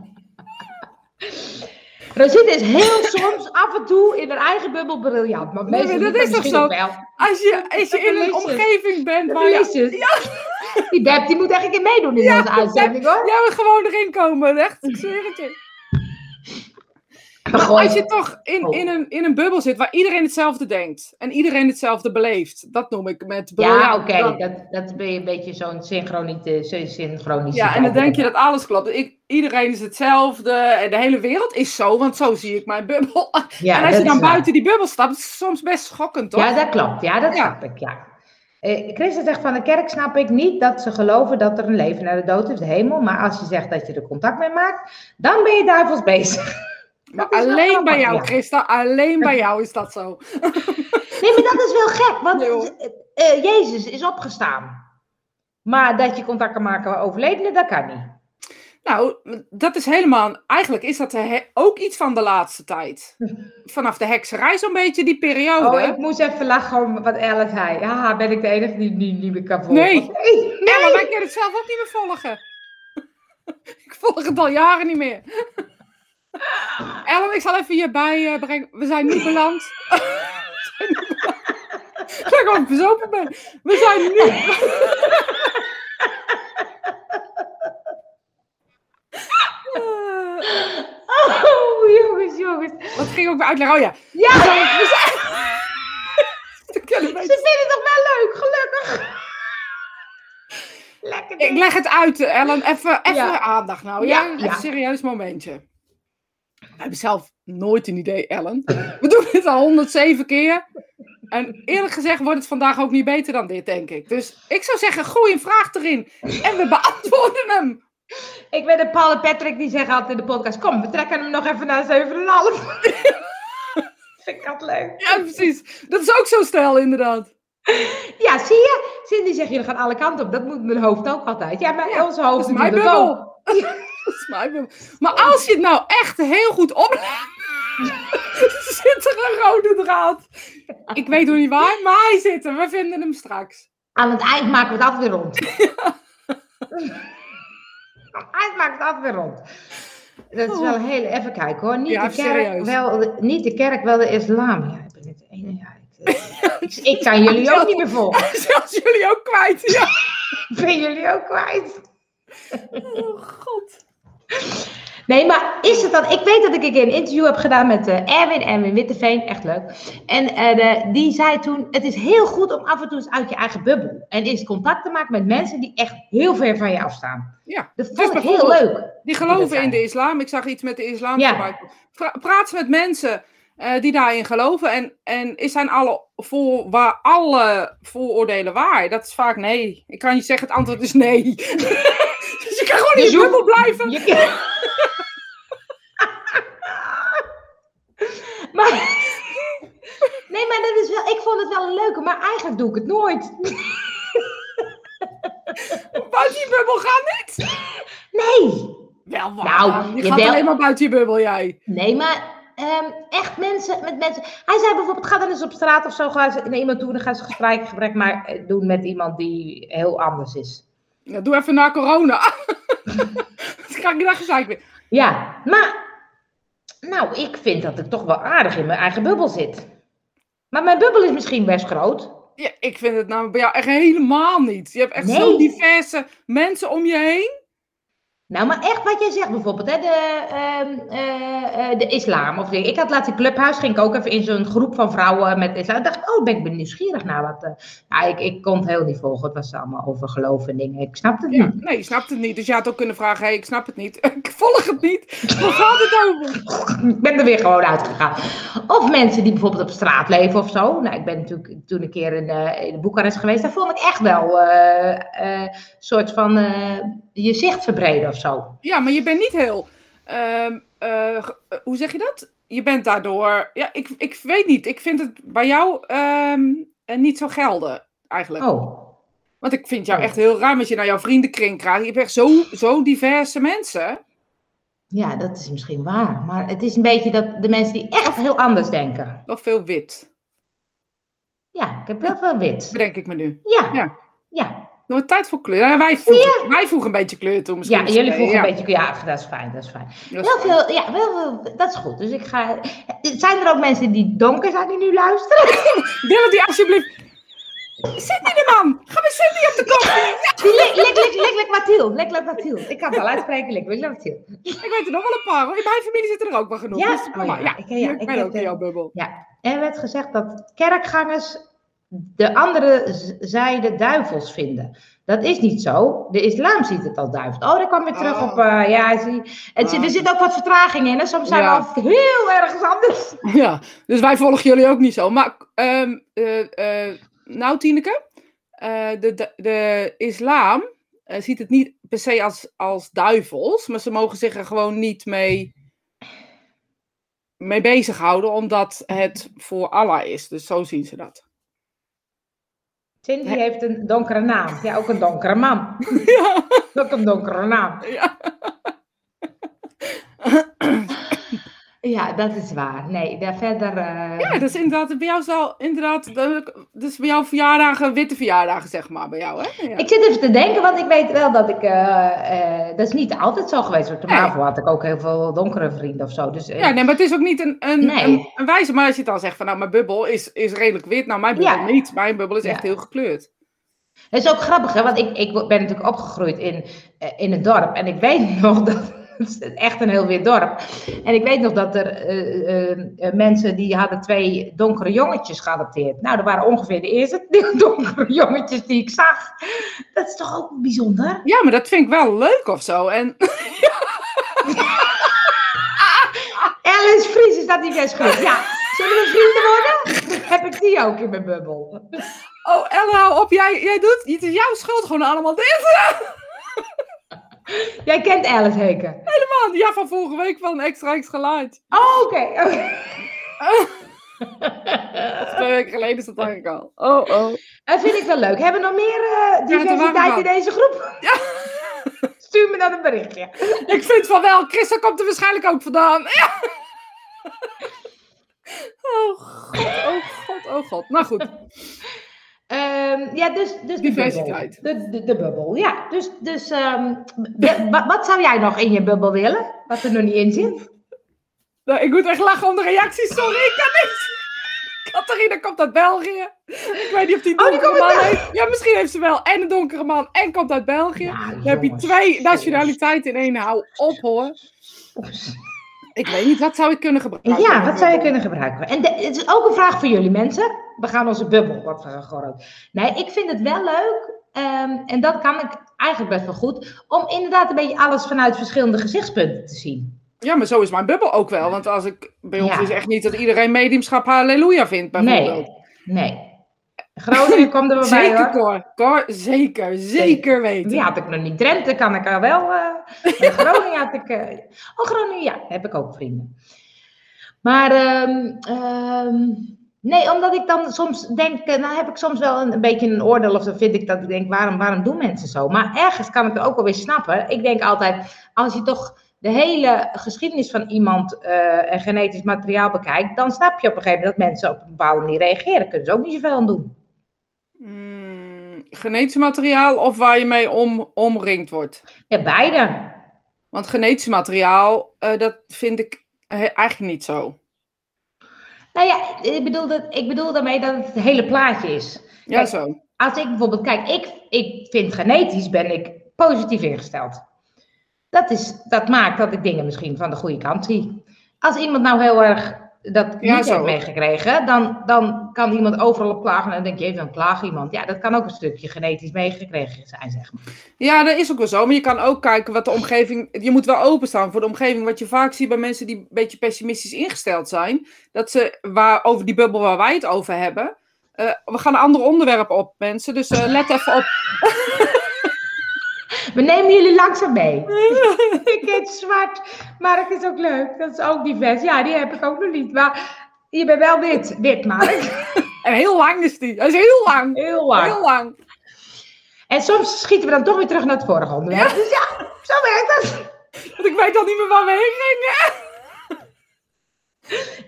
Rosita is heel soms af en toe in haar eigen bubbel briljant. Maar nee, dat is toch zo? Wel. Als je, als je in een omgeving bent waar je... Ja. Die Beb die moet echt een keer meedoen in ja, deze uitzending hoor. Ja, we gewoon erin komen. Echt, ik zweer het je. Maar als je toch in, oh. in, een, in een bubbel zit waar iedereen hetzelfde denkt en iedereen hetzelfde beleeft, dat noem ik met Ja, oké, dat, dat ben je een beetje zo'n synchronisch. Ja, en dan denk je dat alles klopt. Ik, iedereen is hetzelfde en de hele wereld is zo, want zo zie ik mijn bubbel. Ja, en als je dan buiten die bubbel stapt, is het soms best schokkend, toch? Ja, dat klopt. Ja, dat snap ik, ja. Eh, Christen zegt van de kerk snap ik niet dat ze geloven dat er een leven naar de dood is, de hemel. Maar als je zegt dat je er contact mee maakt, dan ben je duivels bezig. Maar alleen bij jou, Christa, alleen bij jou is dat zo. nee, maar dat is wel gek, want uh, Jezus is opgestaan. Maar dat je contact kan maken met overledenen, dat kan niet. Nou, dat is helemaal. Eigenlijk is dat ook iets van de laatste tijd. Vanaf de hekserij, zo'n beetje die periode. Oh, ik moest even lachen om wat Elle zei. Ja, ben ik de enige die niet, niet meer kan volgen? Nee. nee. Wij kunnen het zelf ook niet meer volgen. ik volg het al jaren niet meer. Ellen, ik zal even hierbij uh, brengen. We zijn niet beland. Ik zeg gewoon bezopen ben. We zijn nu. Oh, jongens, jongens. Wat ging ook weer uitleggen? Oh ja. Ja! We zijn. Ze vinden het toch wel leuk, gelukkig. Lekker Ik leg het uit, Ellen. Even, even aandacht nou. Ja, ja? Even een serieus momentje. We hebben zelf nooit een idee, Ellen. We doen dit al 107 keer. En eerlijk gezegd wordt het vandaag ook niet beter dan dit, denk ik. Dus ik zou zeggen, gooi een vraag erin. En we beantwoorden hem. Ik weet dat Paul en Patrick die zeggen altijd in de podcast: Kom, we trekken hem nog even naar 7,5. Vind ik dat leuk. Ja, precies. Dat is ook zo stijl, inderdaad. Ja, zie je? Cindy zegt: Jullie gaan alle kanten op. Dat moet mijn hoofd ook altijd. Ja, maar ja, ons hoofd is mijn bubbel. dat is mijn bubbel. Maar als je het nou echt heel goed oplet. zit er een rode draad. Ik weet nog niet waar, maar hij zit er. We vinden hem straks. Aan het eind maken we het altijd weer rond. Hij maakt het weer rond. Dat is wel oh. heel... Even kijken hoor. Niet, de kerk, wel, niet de kerk, wel de islam. Ja, ik ben het ene. Ja, ik, ik, kan jullie ook niet meer volgen. Zelfs jullie ook kwijt, ja. ben jullie ook kwijt. Oh, god. Nee, maar is het dan... Ik weet dat ik een keer een interview heb gedaan met uh, Erwin, Erwin Witteveen, echt leuk. En uh, die zei toen, het is heel goed om af en toe eens uit je eigen bubbel. En eens contact te maken met mensen die echt heel ver van jou staan. Ja. Dat vond ik heel leuk. Die geloven in de islam. Ik zag iets met de islam. Ja. Praat met mensen uh, die daarin geloven. En, en is zijn alle, voor, waar alle vooroordelen waar? Dat is vaak nee. Ik kan je zeggen, het antwoord is nee. dus je kan gewoon in je bubbel blijven. Maar, nee, maar dat is wel, ik vond het wel een leuke, maar eigenlijk doe ik het nooit. buiten je bubbel gaan niet? Nee. Wel waar. Nou, je, gaat alleen maar buiten je bubbel, jij. Nee, maar um, echt mensen, met mensen. Hij zei bijvoorbeeld, ga dan eens op straat of zo, ga naar iemand toe, dan ga ze maar eh, doen met iemand die heel anders is. Ja, doe even na corona. dan kan ik daar gezeik weer. Ja, maar nou, ik vind dat ik toch wel aardig in mijn eigen bubbel zit. Maar mijn bubbel is misschien best groot. Ja, ik vind het nou bij jou echt helemaal niet. Je hebt echt zo diverse mensen om je heen. Nou, maar echt wat jij zegt bijvoorbeeld, hè, de, uh, uh, de islam. Of ik had laatst in Clubhuis, ging ik ook even in zo'n groep van vrouwen met islam. Ik dacht, oh, ben ik ben nieuwsgierig naar wat. Uh, ja, ik, ik kon het heel niet volgen. Het was allemaal over geloof en dingen. Ik snapte het niet. Nee, je snapt het niet. Dus je had ook kunnen vragen, hey, ik snap het niet. ik volg het niet. Waar gaat het over? ik ben er weer gewoon uitgegaan. Of mensen die bijvoorbeeld op straat leven of zo. Nou, ik ben natuurlijk toen een keer in, in Boekarest geweest. Daar vond ik echt wel een soort van je zicht verbreden of zo. Ja, maar je bent niet heel. Ehm, eh, hoe zeg je dat? Je bent daardoor. Ja, ik, ik weet niet. Ik vind het bij jou ehm, eh, niet zo gelden, eigenlijk. Oh. Want ik vind jou oh. echt heel raar als je naar jouw vriendenkring krijgt. Je hebt echt zo, zo diverse mensen. Ja, dat is misschien waar. Maar het is een beetje dat de mensen die echt heel anders denken. Nog veel wit. Ja, ik heb heel veel wit. Bedenk ik me nu. Ja. Ja. ja. Nou, tijd voor kleur. wij, voegen, wij voegen een beetje kleur toe. Ja, jullie voegen een beetje kleur. Ja, dat is fijn. Dat is fijn. heel veel, ja, wel, dat is goed. Dus ik ga. Zijn er ook mensen die donker zijn die nu luisteren? Willen die alsjeblieft. Zit die de man? Ga maar zitten op de koffie. Lik, lik, lik, lik, lik, Mathilde. Lik, lik, Mathilde. Ik kan het wel uitspreken. Lik, lik, Mathilde. Ik weet er nog wel een paar. In mijn familie zitten er ook wel genoeg. Ja, dus, oh, ja, ja, ik, ja, ik ben ook in jouw bubbel. Ja, er werd gezegd dat kerkgangers de andere zijde duivels vinden. Dat is niet zo. De islam ziet het als duivel. Oh, daar kwam weer terug op. Uh, ja, zie. En er ah. zit ook wat vertraging in. Hè? Soms zijn we altijd heel ergens anders. Ja, dus wij volgen jullie ook niet zo. Maar, um, uh, uh, nou, Tineke, de, de, de islam ziet het niet per se als, als duivels, maar ze mogen zich er gewoon niet mee mee bezighouden, omdat het voor Allah is. Dus zo zien ze dat. Cindy heeft een donkere naam. Ja, ook een donkere man. Ja. Ook een donkere naam. Ja. Ja, dat is waar. Nee, daar verder. Uh... Ja, dat is inderdaad bij jou zal inderdaad. Is bij jouw verjaardagen, witte verjaardagen, zeg maar, bij jou, hè? Ja. Ik zit even te denken, want ik weet wel dat ik. Uh, dat is niet altijd zo geweest. Want toen had ik ook heel veel donkere vrienden of zo. Dus, ja, nee, maar het is ook niet een, een, een, wijze. Maar als je dan zegt van, nou, mijn bubbel is, is redelijk wit. Nou, mijn bubbel niet. Mijn bubbel is echt heel gekleurd. Het is ook grappig, hè? Want ik, ik ben natuurlijk opgegroeid in, in het dorp. En ik weet nog dat het is echt een heel wit dorp. En ik weet nog dat er uh, mensen die hadden twee donkere jongetjes geadopteerd. Nou, dat waren ongeveer de eerste donkere jongetjes die ik zag. Dat is toch ook bijzonder? Ja, maar dat vind ik wel leuk of zo. En... Alice Vries, is dat die best goed? Ja. Zullen we vrienden worden? Heb ik die ook in mijn bubbel? Oh, Ella, op. Jij, jij doet... Het is jouw schuld gewoon allemaal dit. Jij kent Alice Heken? Helemaal. Ja, van vorige week van Extra Extra Light. Oh, oké. Okay. Twee weken geleden is dat eigenlijk al. Oh, oh. Dat vind ik wel leuk. Hebben we nog meer uh, diversiteit in deze groep? Ja. Stuur me dan een berichtje. Ik vind van wel. Christa komt er waarschijnlijk ook vandaan. Ja. Oh god, oh god, oh god. Nou goed. Um, ja, dus, dus Diversiteit. De bubbel. De, de, bubbel, ja. Dus, dus um, wat zou jij nog in je bubbel willen? Wat er nog niet in zit? Nou, ik moet echt lachen om de reacties. Sorry, ik kan niet. Catharina komt uit België. Ik weet niet of die oh, donkere oh, man heeft. Ja, misschien heeft ze wel en een donkere man en komt uit België. Dan heb je twee nationaliteiten in één. Hou op hoor. Ik weet niet, wat zou ik kunnen gebruiken? Ja, wat zou je kunnen gebruiken? En het is ook een vraag voor jullie mensen. We gaan onze bubbel wat vergroten. Nee, ik vind het wel leuk. Um, en dat kan ik eigenlijk best wel goed. Om inderdaad een beetje alles vanuit verschillende gezichtspunten te zien. Ja, maar zo is mijn bubbel ook wel. Want als ik, bij ons is echt niet dat iedereen mediumschap halleluja vindt, bijvoorbeeld. Nee, nee. Groningen komt er wel bij hoor. Cor. Cor, zeker, zeker weten. Die had ik nog niet. Drenthe kan ik er wel. Uh, Groningen had ik. Uh, oh, Groningen, ja, heb ik ook vrienden. Maar um, um, nee, omdat ik dan soms denk, eh, nou heb ik soms wel een, een, beetje een oordeel of dan vind ik dat ik denk, waarom, waarom doen mensen zo? Maar ergens kan ik het ook wel weer snappen. Ik denk altijd, als je toch de hele geschiedenis van iemand uh, en genetisch materiaal bekijkt, dan snap je op een gegeven moment dat mensen op een bepaalde manier reageren. Kunnen ze ook niet zoveel aan doen. Mm, genetisch materiaal of waar je mee om, omringd wordt? Ja, beide. Want genetisch materiaal, uh, dat vind ik eigenlijk niet zo. Nou ja, ik bedoel, dat, ik bedoel daarmee dat het het hele plaatje is. Ja, zo. Als ik bijvoorbeeld, kijk, ik, ik vind genetisch ben ik positief ingesteld. Dat, is, dat maakt dat ik dingen misschien van de goede kant zie. Als iemand nou heel erg dat niet heeft meegekregen, dan, dan kan iemand overal op klagen. En dan denk je, even, dan klaag iemand. Ja, dat kan ook een stukje genetisch meegekregen zijn, zeg maar. Ja, dat is ook wel zo. Maar je kan ook kijken wat de omgeving... Je moet wel openstaan voor de omgeving. Wat je vaak ziet bij mensen die een beetje pessimistisch ingesteld zijn. Dat ze, waar, over die bubbel waar wij het over hebben... Uh, we gaan een ander onderwerp op, mensen. Dus uh, let even op. We nemen jullie langzaam mee. ik heet zwart, maar het is ook leuk. Dat is ook divers. Ja, die heb ik ook nog niet. Maar je bent wel wit, wit Mark. en heel lang is die. Dat is heel lang. Heel lang. Heel lang. En soms schieten we dan toch weer terug naar het vorige onderwerp. Ja. Dus ja, zo werkt dat. Want ik weet al niet meer waar we heen gingen.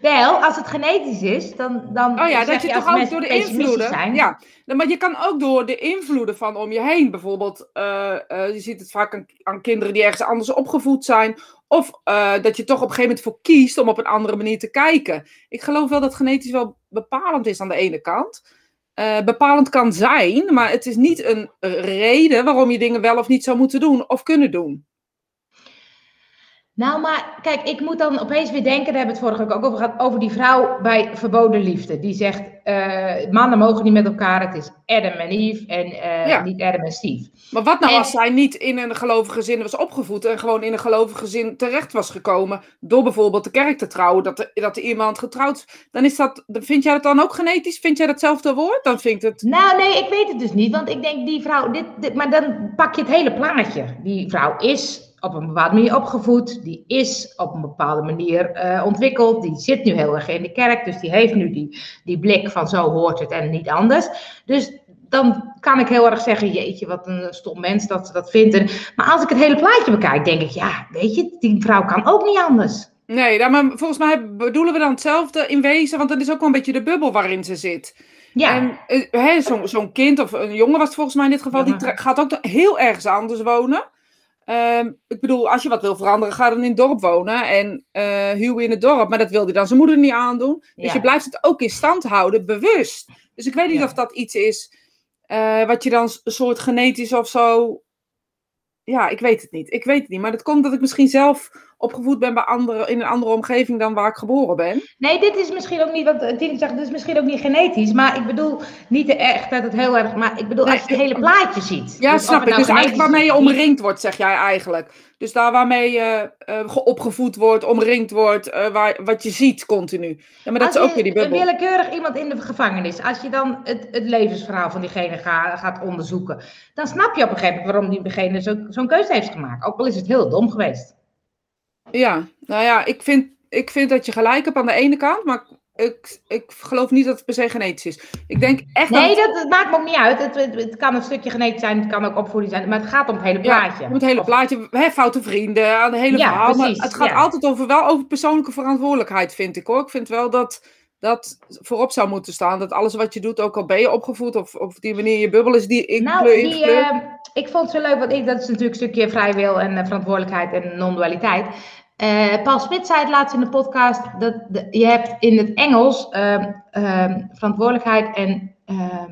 Wel, als het genetisch is, dan, dan oh ja, dat je, je toch ook door de invloeden. Zijn. Ja, maar je kan ook door de invloeden van om je heen, bijvoorbeeld, uh, uh, je ziet het vaak aan, aan, kinderen die ergens anders opgevoed zijn, of uh, dat je toch op een gegeven moment voor kiest om op een andere manier te kijken. Ik geloof wel dat genetisch wel bepalend is aan de ene kant. bepalend kan zijn, maar het is niet een reden waarom je dingen wel of niet zou moeten doen of kunnen doen. Nou, maar kijk, ik moet dan opeens weer denken, daar hebben we het vorige week ook over gehad, over die vrouw bij Verboden Liefde. Die zegt, uh, mannen mogen niet met elkaar, het is Adam en Eve en uh, niet Adam en Steve. Maar wat nou als zij niet in een gelovige gezin was opgevoed en gewoon in een gelovige gezin terecht was gekomen door bijvoorbeeld de kerk te trouwen, dat er, dat er iemand getrouwd, dan is dat, vind jij dat dan ook genetisch? Vind jij datzelfde woord? Dan vind het... Nou nee, ik weet het dus niet, want ik denk die vrouw, dit, dit maar dan pak je het hele plaatje. Die vrouw is op een bepaalde manier opgevoed, die is op een bepaalde manier uh, ontwikkeld, die zit nu heel erg in de kerk, dus die heeft nu die, die blik van zo hoort het en niet anders. Dus dan kan ik heel erg zeggen, jeetje, wat een stom mens dat ze dat vindt. Maar als ik het hele plaatje bekijk, denk ik, ja, weet je, die vrouw kan ook niet anders. Nee, maar volgens mij bedoelen we dan hetzelfde in wezen, want dat is ook wel een beetje de bubbel waarin ze zit. Ja. En uh, zo'n zo kind of een jongen was het volgens mij in dit geval, die gaat ook heel ergens anders wonen. Um, ik bedoel, als je wat wil veranderen, ga dan in het dorp wonen en uh, huwen in het dorp. Maar dat wilde dan zijn moeder niet aandoen. Dus je blijft het ook in stand houden, bewust. Dus ik weet niet of dat iets is uh, wat je dan een soort genetisch of zo. Ja, ik weet het niet. Ik weet het niet. Maar dat komt dat ik misschien zelf opgevoed ben bij andere, in een andere omgeving dan waar ik geboren ben. Nee, dit is misschien ook niet, wat zegt, dit is misschien ook niet genetisch. Maar ik bedoel niet echt dat het heel erg, maar ik bedoel als je het hele plaatje ziet. Ja, dus snap ik. Nou dus eigenlijk waarmee je omringd wordt, zeg jij eigenlijk. Dus daar waarmee je uh, opgevoed wordt, omringd wordt, uh, waar, wat je ziet continu. Ja, maar dat is ook weer die bubbel. willekeurig iemand in de gevangenis, als je dan het, het levensverhaal van diegene ga, gaat onderzoeken, dan snap je op een gegeven moment waarom diegene zo'n zo keuze heeft gemaakt. Ook al is het heel dom geweest. Ja, nou ja, ik vind, ik vind dat je gelijk hebt aan de ene kant, maar ik, ik geloof niet dat het per se genetisch is. Ik denk echt nee, dat, dat maakt me ook niet uit. Het, het, kan een stukje genetisch zijn, het kan ook opvoeding zijn, maar het gaat om het hele plaatje. Ja, om het hele plaatje, hè, foute vrienden, aan de hele ja, verhaal. Precies, maar het gaat altijd over, wel over persoonlijke verantwoordelijkheid, vind ik hoor. Ik vind wel dat dat voorop zou moeten staan. Dat alles wat je doet, ook al ben je opgevoed of op die manier je bubbel is die ik nou, die, uh, ik vond het zo leuk, want ik, dat is natuurlijk een stukje vrijwil en uh, verantwoordelijkheid en non-dualiteit. Uh, Paul Smit zei het laatst in de podcast, dat je hebt in het Engels uh, uh, verantwoordelijkheid en, ehm,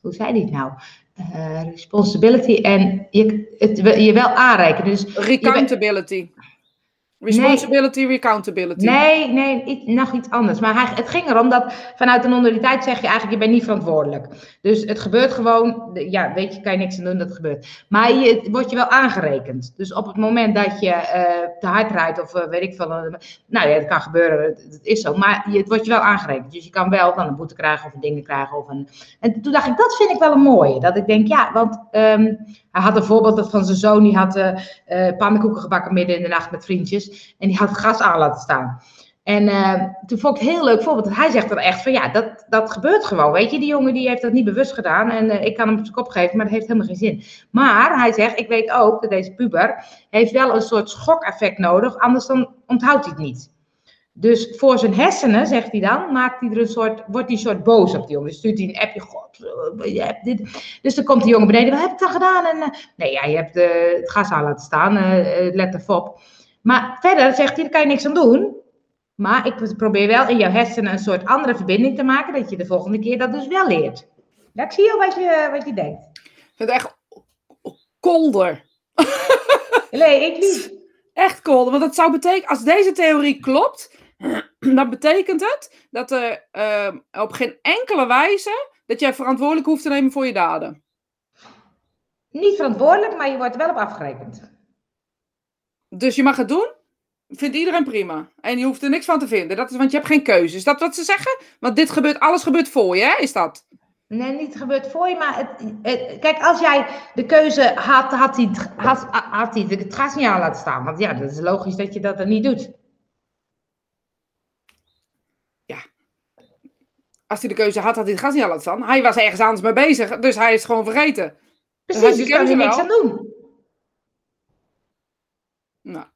hoe zei hij het nou? Eh, responsibility en je, het, je wel aanreiken. Dus Accountability. Responsibility, nee, accountability. Nee, nee, nog iets anders. Maar hij, het ging erom dat vanuit de non zeg je eigenlijk, je bent niet verantwoordelijk. Dus het gebeurt gewoon, ja, weet je, kan je niks aan doen dat het gebeurt. Maar je wordt je wel aangerekend. Dus op het moment dat je uh, te hard rijdt of uh, weet ik veel, nou ja, dat kan gebeuren, het, is zo. Maar je, het wordt je wel aangerekend. Dus je kan wel dan een boete krijgen of een dingen krijgen. Of een... En toen dacht ik, dat vind ik wel een mooie. Dat ik denk, ja, want um, hij had een voorbeeld van zijn zoon, die had uh, pannenkoeken gebakken midden in de nacht met vriendjes. En die had gas aan laten staan. En uh, toen vond ik het heel leuk voorbeeld. Hij zegt er echt van, ja, dat, dat gebeurt gewoon. Weet je, die jongen die heeft dat niet bewust gedaan. En uh, ik kan hem op zijn kop geven, maar dat heeft helemaal geen zin. Maar hij zegt, ik weet ook dat deze puber heeft wel een soort schokeffect nodig. Anders dan onthoudt hij het niet. Dus voor zijn hersenen, zegt hij dan, maakt hij er een soort, wordt hij een soort boos op die jongen. Dus stuurt hij een appje, god, je hebt dit. Dus dan komt die jongen beneden, wat heb ik dan gedaan? En, uh, nee, ja, je hebt het gas aan laten staan, let even op. Maar verder zegt hij, daar kan je niks aan doen. Maar ik probeer wel in jouw hersenen een soort andere verbinding te maken, dat je de volgende keer dat dus wel leert. Ik zie al wat je, wat je denkt. Ik vind het echt kolder. Nee, ik niet. Echt kolder, want dat zou betekenen, als deze theorie klopt, dan betekent het dat er uh, op geen enkele wijze dat jij verantwoordelijk hoeft te nemen voor je daden. Niet verantwoordelijk, maar je wordt er wel op afgerekend. Dus je mag het doen? Vindt iedereen prima. En je hoeft er niks van te vinden. Dat is, want je hebt geen keuze. Is dat wat ze zeggen? Want dit gebeurt, alles gebeurt voor je, hè? Is dat? Nee, niet gebeurt voor je, maar het, kijk, als jij de keuze had, had hij, had, had hij het gas niet aan laten staan. Want ja, dat is logisch dat je dat dan niet doet. als hij de keuze had, had hij het gas niet al laten staan. Hij was ergens anders mee bezig, dus hij is gewoon vergeten. Precies, dus kan hij niks aan doen. Nou,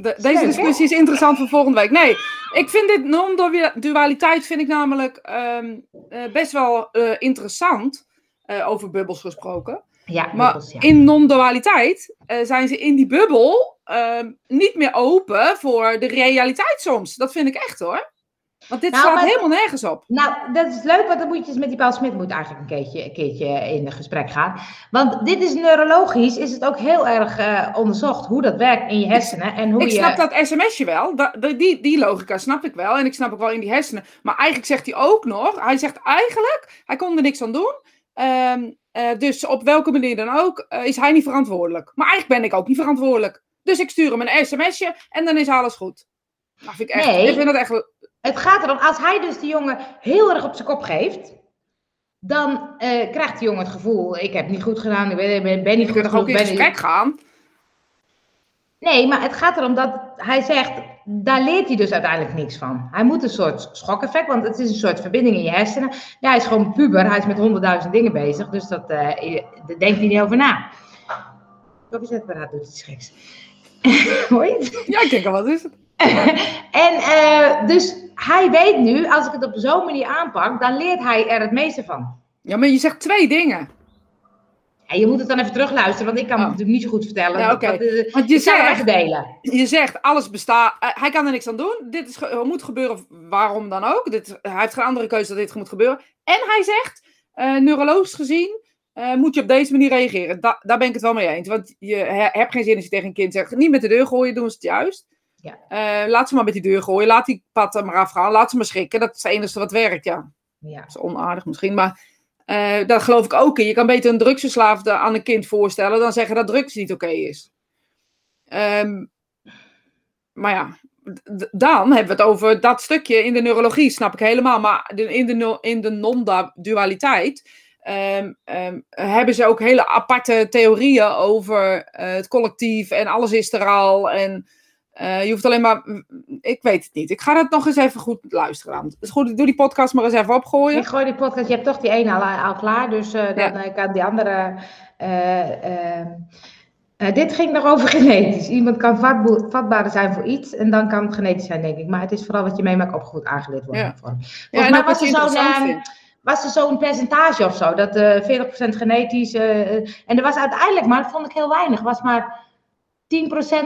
deze discussie is interessant voor volgende week. Nee, ik vind dit non-dualiteit vind ik namelijk ehm, eh, best wel uh, interessant. Uh, over bubbels gesproken. Ja, maar bubbels, ja. in non-dualiteit zijn ze in die bubbel ehm, niet meer open voor de realiteit soms. Dat vind ik echt hoor. Want dit nou, slaat helemaal nergens op. Nou, dat is leuk, want dan moet je eens met die Paul Smit moet eigenlijk een keertje, een keertje in gesprek gaan. Want dit is neurologisch, is het ook heel erg uh, onderzocht hoe dat werkt in je hersenen. En hoe ik je... snap dat sms'je wel, die, die logica snap ik wel. En ik snap ook wel in die hersenen. Maar eigenlijk zegt hij ook nog, hij zegt eigenlijk, hij kon er niks aan doen. Um, uh, dus op welke manier dan ook, uh, is hij niet verantwoordelijk. Maar eigenlijk ben ik ook niet verantwoordelijk. Dus ik stuur hem een sms'je en dan is alles goed. Nou, vind ik, echt, nee. ik vind dat echt het gaat erom, als hij dus de jongen heel erg op zijn kop geeft, dan uh, krijgt de jongen het gevoel, ik heb niet goed gedaan, ik ben, ben, ben niet goed genoeg. ook in gesprek gaan? Nee, maar het gaat erom dat hij zegt, daar leert hij dus uiteindelijk niks van. Hij moet een soort schokeffect, want het is een soort verbinding in je hersenen. Ja, hij is gewoon puber, hij is met honderdduizend dingen bezig, dus dat, uh, daar denkt hij niet over na. Koffiezetapparaat doet iets geks. Hoor je het? Ja, ik denk al, wat is het? en uh, dus hij weet nu, als ik het op zo'n manier aanpak, dan leert hij er het meeste van. Ja, maar je zegt twee dingen. Ja, je moet het dan even terugluisteren, want ik kan het oh. natuurlijk niet zo goed vertellen. Ja, oké. Okay. Want je zegt, delen. Je zegt, alles bestaat, uh, hij kan er niks aan doen. Dit is, moet gebeuren, waarom dan ook. Dit, hij heeft geen andere keuze dat dit moet gebeuren. En hij zegt, uh, neurologisch gezien, uh, moet je op deze manier reageren. Da daar ben ik het wel mee eens. Want je hebt geen zin als je tegen een kind zegt, niet met de deur gooien, doen ze het juist. Ja. Uh, laat ze maar met die deur gooien. Laat die pad er maar afgaan. Laat ze maar schrikken. Dat is het enige wat werkt, ja. ja. Dat is onaardig misschien, maar uh, daar geloof ik ook in. Je kan beter een drugsverslaafde aan een kind voorstellen dan zeggen dat drugs niet oké is. Um, maar ja, dan hebben we het over dat stukje in de neurologie, snap ik helemaal. Maar in de, in de non-dualiteit um, um, hebben ze ook hele aparte theorieën over uh, het collectief en alles is er al. En uh, je hoeft alleen maar. Ik weet het niet. Ik ga dat nog eens even goed luisteren. Het is goed, ik doe die podcast maar eens even opgooien. Ik gooi die podcast. Je hebt toch die ene al, al klaar. Dus uh, dan ja. kan die andere. Uh, dit ging nog over genetisch. Iemand kan vatbaarder zijn voor iets. En dan kan het genetisch zijn, denk ik. Maar het is vooral wat je meemaakt op goed aangeleerd wordt. Ja. Volgens ja, mij was er zo'n. Was er zo'n percentage of zo? Dat 40% genetisch. en er was uiteindelijk, maar dat vond ik heel weinig. Was maar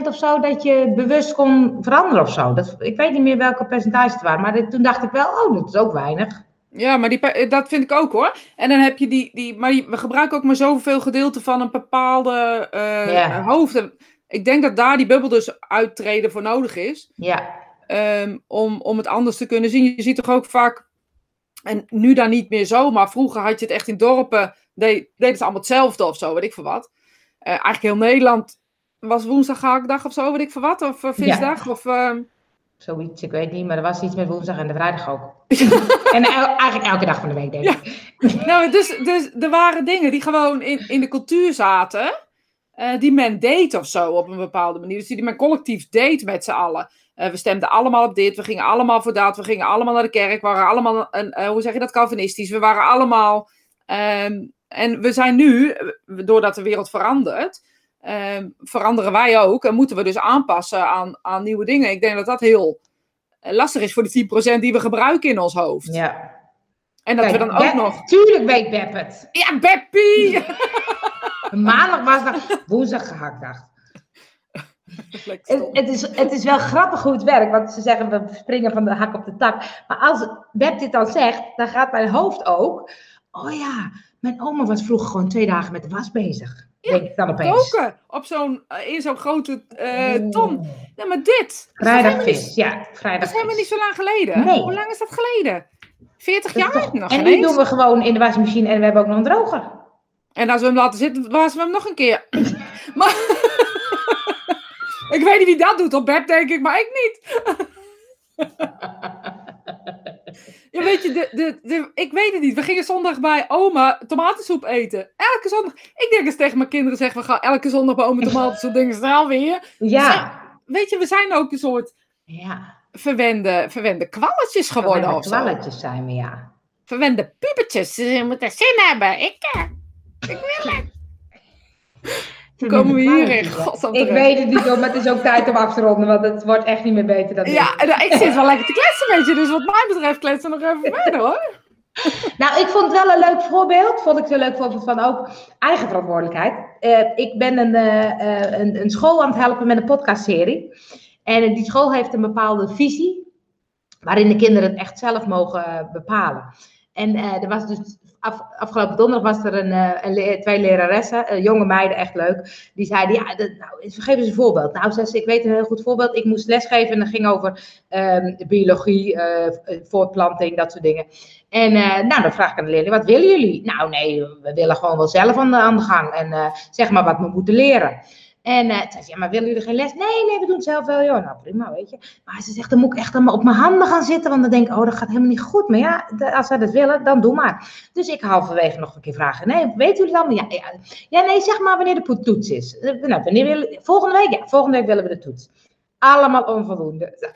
10% of zo dat je bewust kon veranderen of zo. Dat, ik weet niet meer welke percentage het waren, maar toen dacht ik wel, oh, dat is ook weinig. Ja, maar die, dat vind ik ook hoor. En dan heb je die, die maar die, we gebruiken ook maar zoveel gedeelte van een bepaalde uh, ja. hoofd. Ik denk dat daar die bubbel dus uittreden voor nodig is. Ja. Um, om, om het anders te kunnen zien. Je ziet toch ook vaak, en nu dan niet meer zo, maar vroeger had je het echt in dorpen, deed het allemaal hetzelfde of zo, weet ik veel wat. Uh, eigenlijk heel Nederland was woensdag haakdag of zo, weet ik voor wat? Of uh, visdag? Of, uh... Zoiets, ik weet niet, maar er was iets met woensdag en de vrijdag ook. en eigenlijk elke dag van de week, denk ik. Ja. nou, dus, dus er waren dingen die gewoon in, in de cultuur zaten, uh, die men deed of zo op een bepaalde manier. Dus die men collectief deed met z'n allen. we stemden allemaal op dit, we gingen allemaal voor dat, we gingen allemaal naar de kerk, we waren allemaal, een, hoe zeg je dat, Calvinistisch. We waren allemaal, um, en we zijn nu, doordat de wereld verandert, Ehm, veranderen wij ook en moeten we dus aanpassen aan, aan nieuwe dingen. Ik denk dat dat heel eh, lastig is voor die 10% die we gebruiken in ons hoofd. Ja. En dat we dan ook nog. Tuurlijk weet Beb het. Ja, Beppie! Maandag was dat woensdag gehaktdag. Het, het, is, het is wel grappig hoe het werkt, want ze zeggen we springen van de hak op de tak. Maar als Beb dit dan zegt, dan gaat mijn hoofd ook. Oh ja, mijn oma was vroeger gewoon twee dagen met de was bezig. Ja, dan opeens. koken op zo'n, eh, in zo'n grote uh, ton. Ja, maar dit. Vrijdagvis, ja. Vrijdag dat is helemaal niet zo lang geleden. Nee. Hoe lang is dat geleden? 40 jaar? Nog en nu doen we gewoon in de wasmachine en we hebben ook nog een droger. En als we hem laten zitten, wassen we hem nog een keer. maar ik weet niet wie dat doet op bed, denk ik, maar ik niet. Ja, weet je, de, de, de, ik weet het niet. We gingen zondag bij oma tomatensoep eten. Elke zondag. Ik denk eens tegen mijn kinderen zeggen, we gaan elke zondag bij oma tomatensoep. Denken ze nou weer. Ja. weet je, we zijn ook een soort ja. verwende, verwende kwalletjes geworden verwende of kwalletjes zijn we, ja. Verwende pubertjes. Ze moeten zin hebben. Ik, eh, ik wil het. komen we hierin? Ik weet het niet, maar het is ook tijd om af te ronden, want het wordt echt niet meer beter dan dit. Ja, nou, ik zit wel lekker te kletsen met je, dus wat mij betreft kletsen nog even verder hoor. Nou, ik vond het wel een leuk voorbeeld. Vond ik het een leuk voorbeeld van ook eigen verantwoordelijkheid. Uh, ik ben een, uh, een, een, school aan het helpen met een podcastserie. En die school heeft een bepaalde visie, waarin de kinderen het echt zelf mogen bepalen. En er was dus af, afgelopen donderdag was er een, eh, een, twee leraressen, uh, jonge meiden, echt leuk. Die zeiden, ja, nou, geef eens een voorbeeld. Nou, ze, ik weet een heel goed voorbeeld. Ik moest lesgeven en dat ging over um, biologie, uh, voortplanting, dat soort dingen. En nou, dan vraag ik aan de leerling, wat willen jullie? Nou, nee, we willen gewoon wel zelf aan de, aan de gang. En zeg maar wat we moeten leren. En uh, zei ze, ja, maar willen jullie geen les? Nee, nee, we doen het zelf wel. Joh, nou prima, weet je. Maar ze zegt, dan moet ik echt allemaal op mijn handen gaan zitten. Want dan denk ik, oh, dat gaat helemaal niet goed. Maar ja, als zij dat willen, dan doe maar. Dus ik halverwege nog een keer vragen. Nee, weten jullie dan? Ja, ja, ja, nee, zeg maar wanneer de toets is. Eh, nou, wanneer willen, volgende week? Ja, volgende week willen we de toets. Allemaal onvoldoende.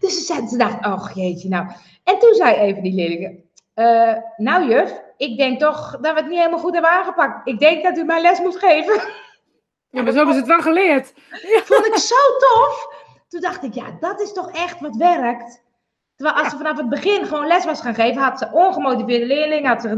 dus ze dacht, oh jeetje, nou. En toen zei even die leerlingen, uh, nou juf, ik denk toch dat we het niet helemaal goed hebben aangepakt. Ik denk dat u mij les moet geven. Ja, maar zo hebben ze het wel geleerd. Ja. Vond ik zo tof. Toen dacht ik, ja, dat is toch echt wat werkt. Terwijl als ze vanaf het begin gewoon les was gaan geven, had ze ongemotiveerde leerlingen, had ze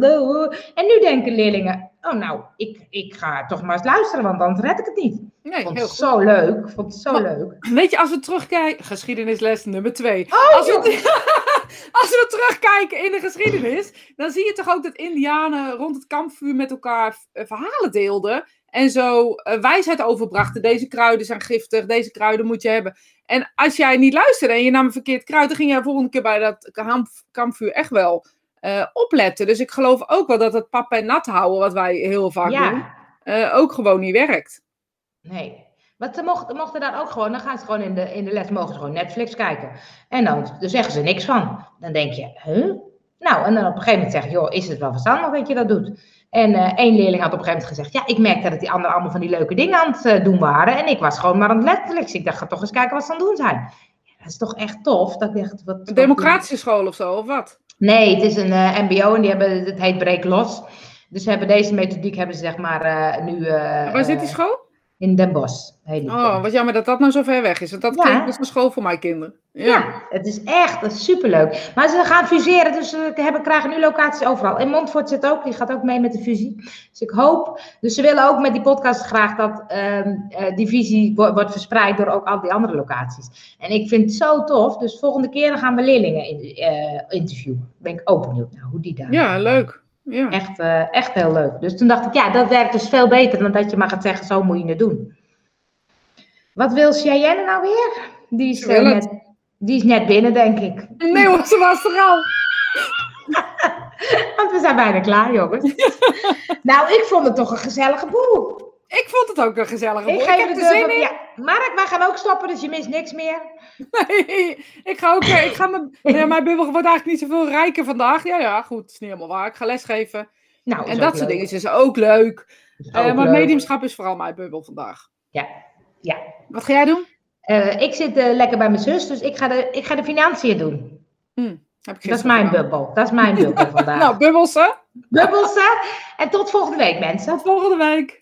En nu denken leerlingen, oh nou, ik, ik ga toch maar eens luisteren, want dan red ik het niet. Nee, vond het zo leuk. Vond het zo leuk. Weet je, als we terugkijken, geschiedenisles nummer twee. Oh, als, we, als we terugkijken in de geschiedenis, dan zie je toch ook dat Indianen rond het kampvuur met elkaar eh, verhalen deelden. En zo uh, wijsheid overbrachten. Deze kruiden zijn giftig, deze kruiden moet je hebben. En als jij niet luisterde en je nam een verkeerd kruid, dan ging jij volgende keer bij dat kampvuur echt wel uh, opletten. Dus ik geloof ook wel dat het pap en nat houden, wat wij heel vaak doen, uh, ook gewoon niet werkt. Nee. Maar ze mochten, mochten daar ook gewoon, dan gaan ze gewoon in de, in de les, mogen ze gewoon Netflix kijken. En dan, dan zeggen ze niks van. Dan denk je, huh? Nou, en dan op een gegeven moment zeg je, joh, is het wel verstandig dat je dat doet? En uh, één leerling had op een gegeven moment gezegd, ja, ik merkte dat die anderen allemaal van die leuke dingen aan het doen waren. En ik was gewoon maar aan het Netflix. Ik dacht, ga toch eens kijken wat ze aan het doen zijn. Dat is toch echt tof. Dat ik wat, een democratische school of zo, of wat? Nee, het is een uh, mbo en die hebben, het heet Breek Los. Dus ze hebben deze methodiek hebben ze zeg maar uh, nu... Uh, Waar zit die school? In Den Bosch. Oh, wat jammer dat dat nou zo ver weg is. Want dat ja. klinkt als een school voor mijn kinderen. Ja. ja, het is echt dat is superleuk. Maar ze gaan fuseren, dus ze hebben, krijgen nu locaties overal. In Montfort zit ook, die gaat ook mee met de fusie. Dus ik hoop, dus ze willen ook met die podcast graag dat uh, die visie wordt, verspreid door ook al die andere locaties. En ik vind het zo tof, dus volgende keer gaan we leerlingen in, uh, interviewen. Ben ik ook benieuwd naar hoe die daar. Ja, leuk. Ja. Echt, uh, echt heel leuk. Dus toen dacht ik, ja, dat werkt dus veel beter dan dat je maar gaat zeggen, zo moet je het doen. Wat wil Cheyenne nou weer? Die is, uh, net, die is net binnen, denk ik. Nee hoor, ze was er al. Want we zijn bijna klaar, jongens. nou, ik vond het toch een gezellige boel. Ik vond het ook een gezellige boel. Ik, ik heb er zin in. Ja, Mark, wij gaan ook stoppen, dus je mist niks meer. Nee, ik ga ook... Eh, ik ga mijn, ja, mijn bubbel wordt eigenlijk niet zoveel rijker vandaag. Ja, ja, goed, het is niet helemaal waar. Ik ga lesgeven. Nou, en dat soort dingen is ook leuk. uh, maar mediumschap is vooral mijn bubbel vandaag. Ja, ja. Wat ga jij doen? Uh, ik zit uh, lekker bij mijn zus, dus ik ga de, ik ga de financiën doen. Hmm, dat is mijn bubbel. Dat is mijn bubbel vandaag. nou, bubbelsen. Bubbelsen. En tot volgende week, mensen. Tot volgende week.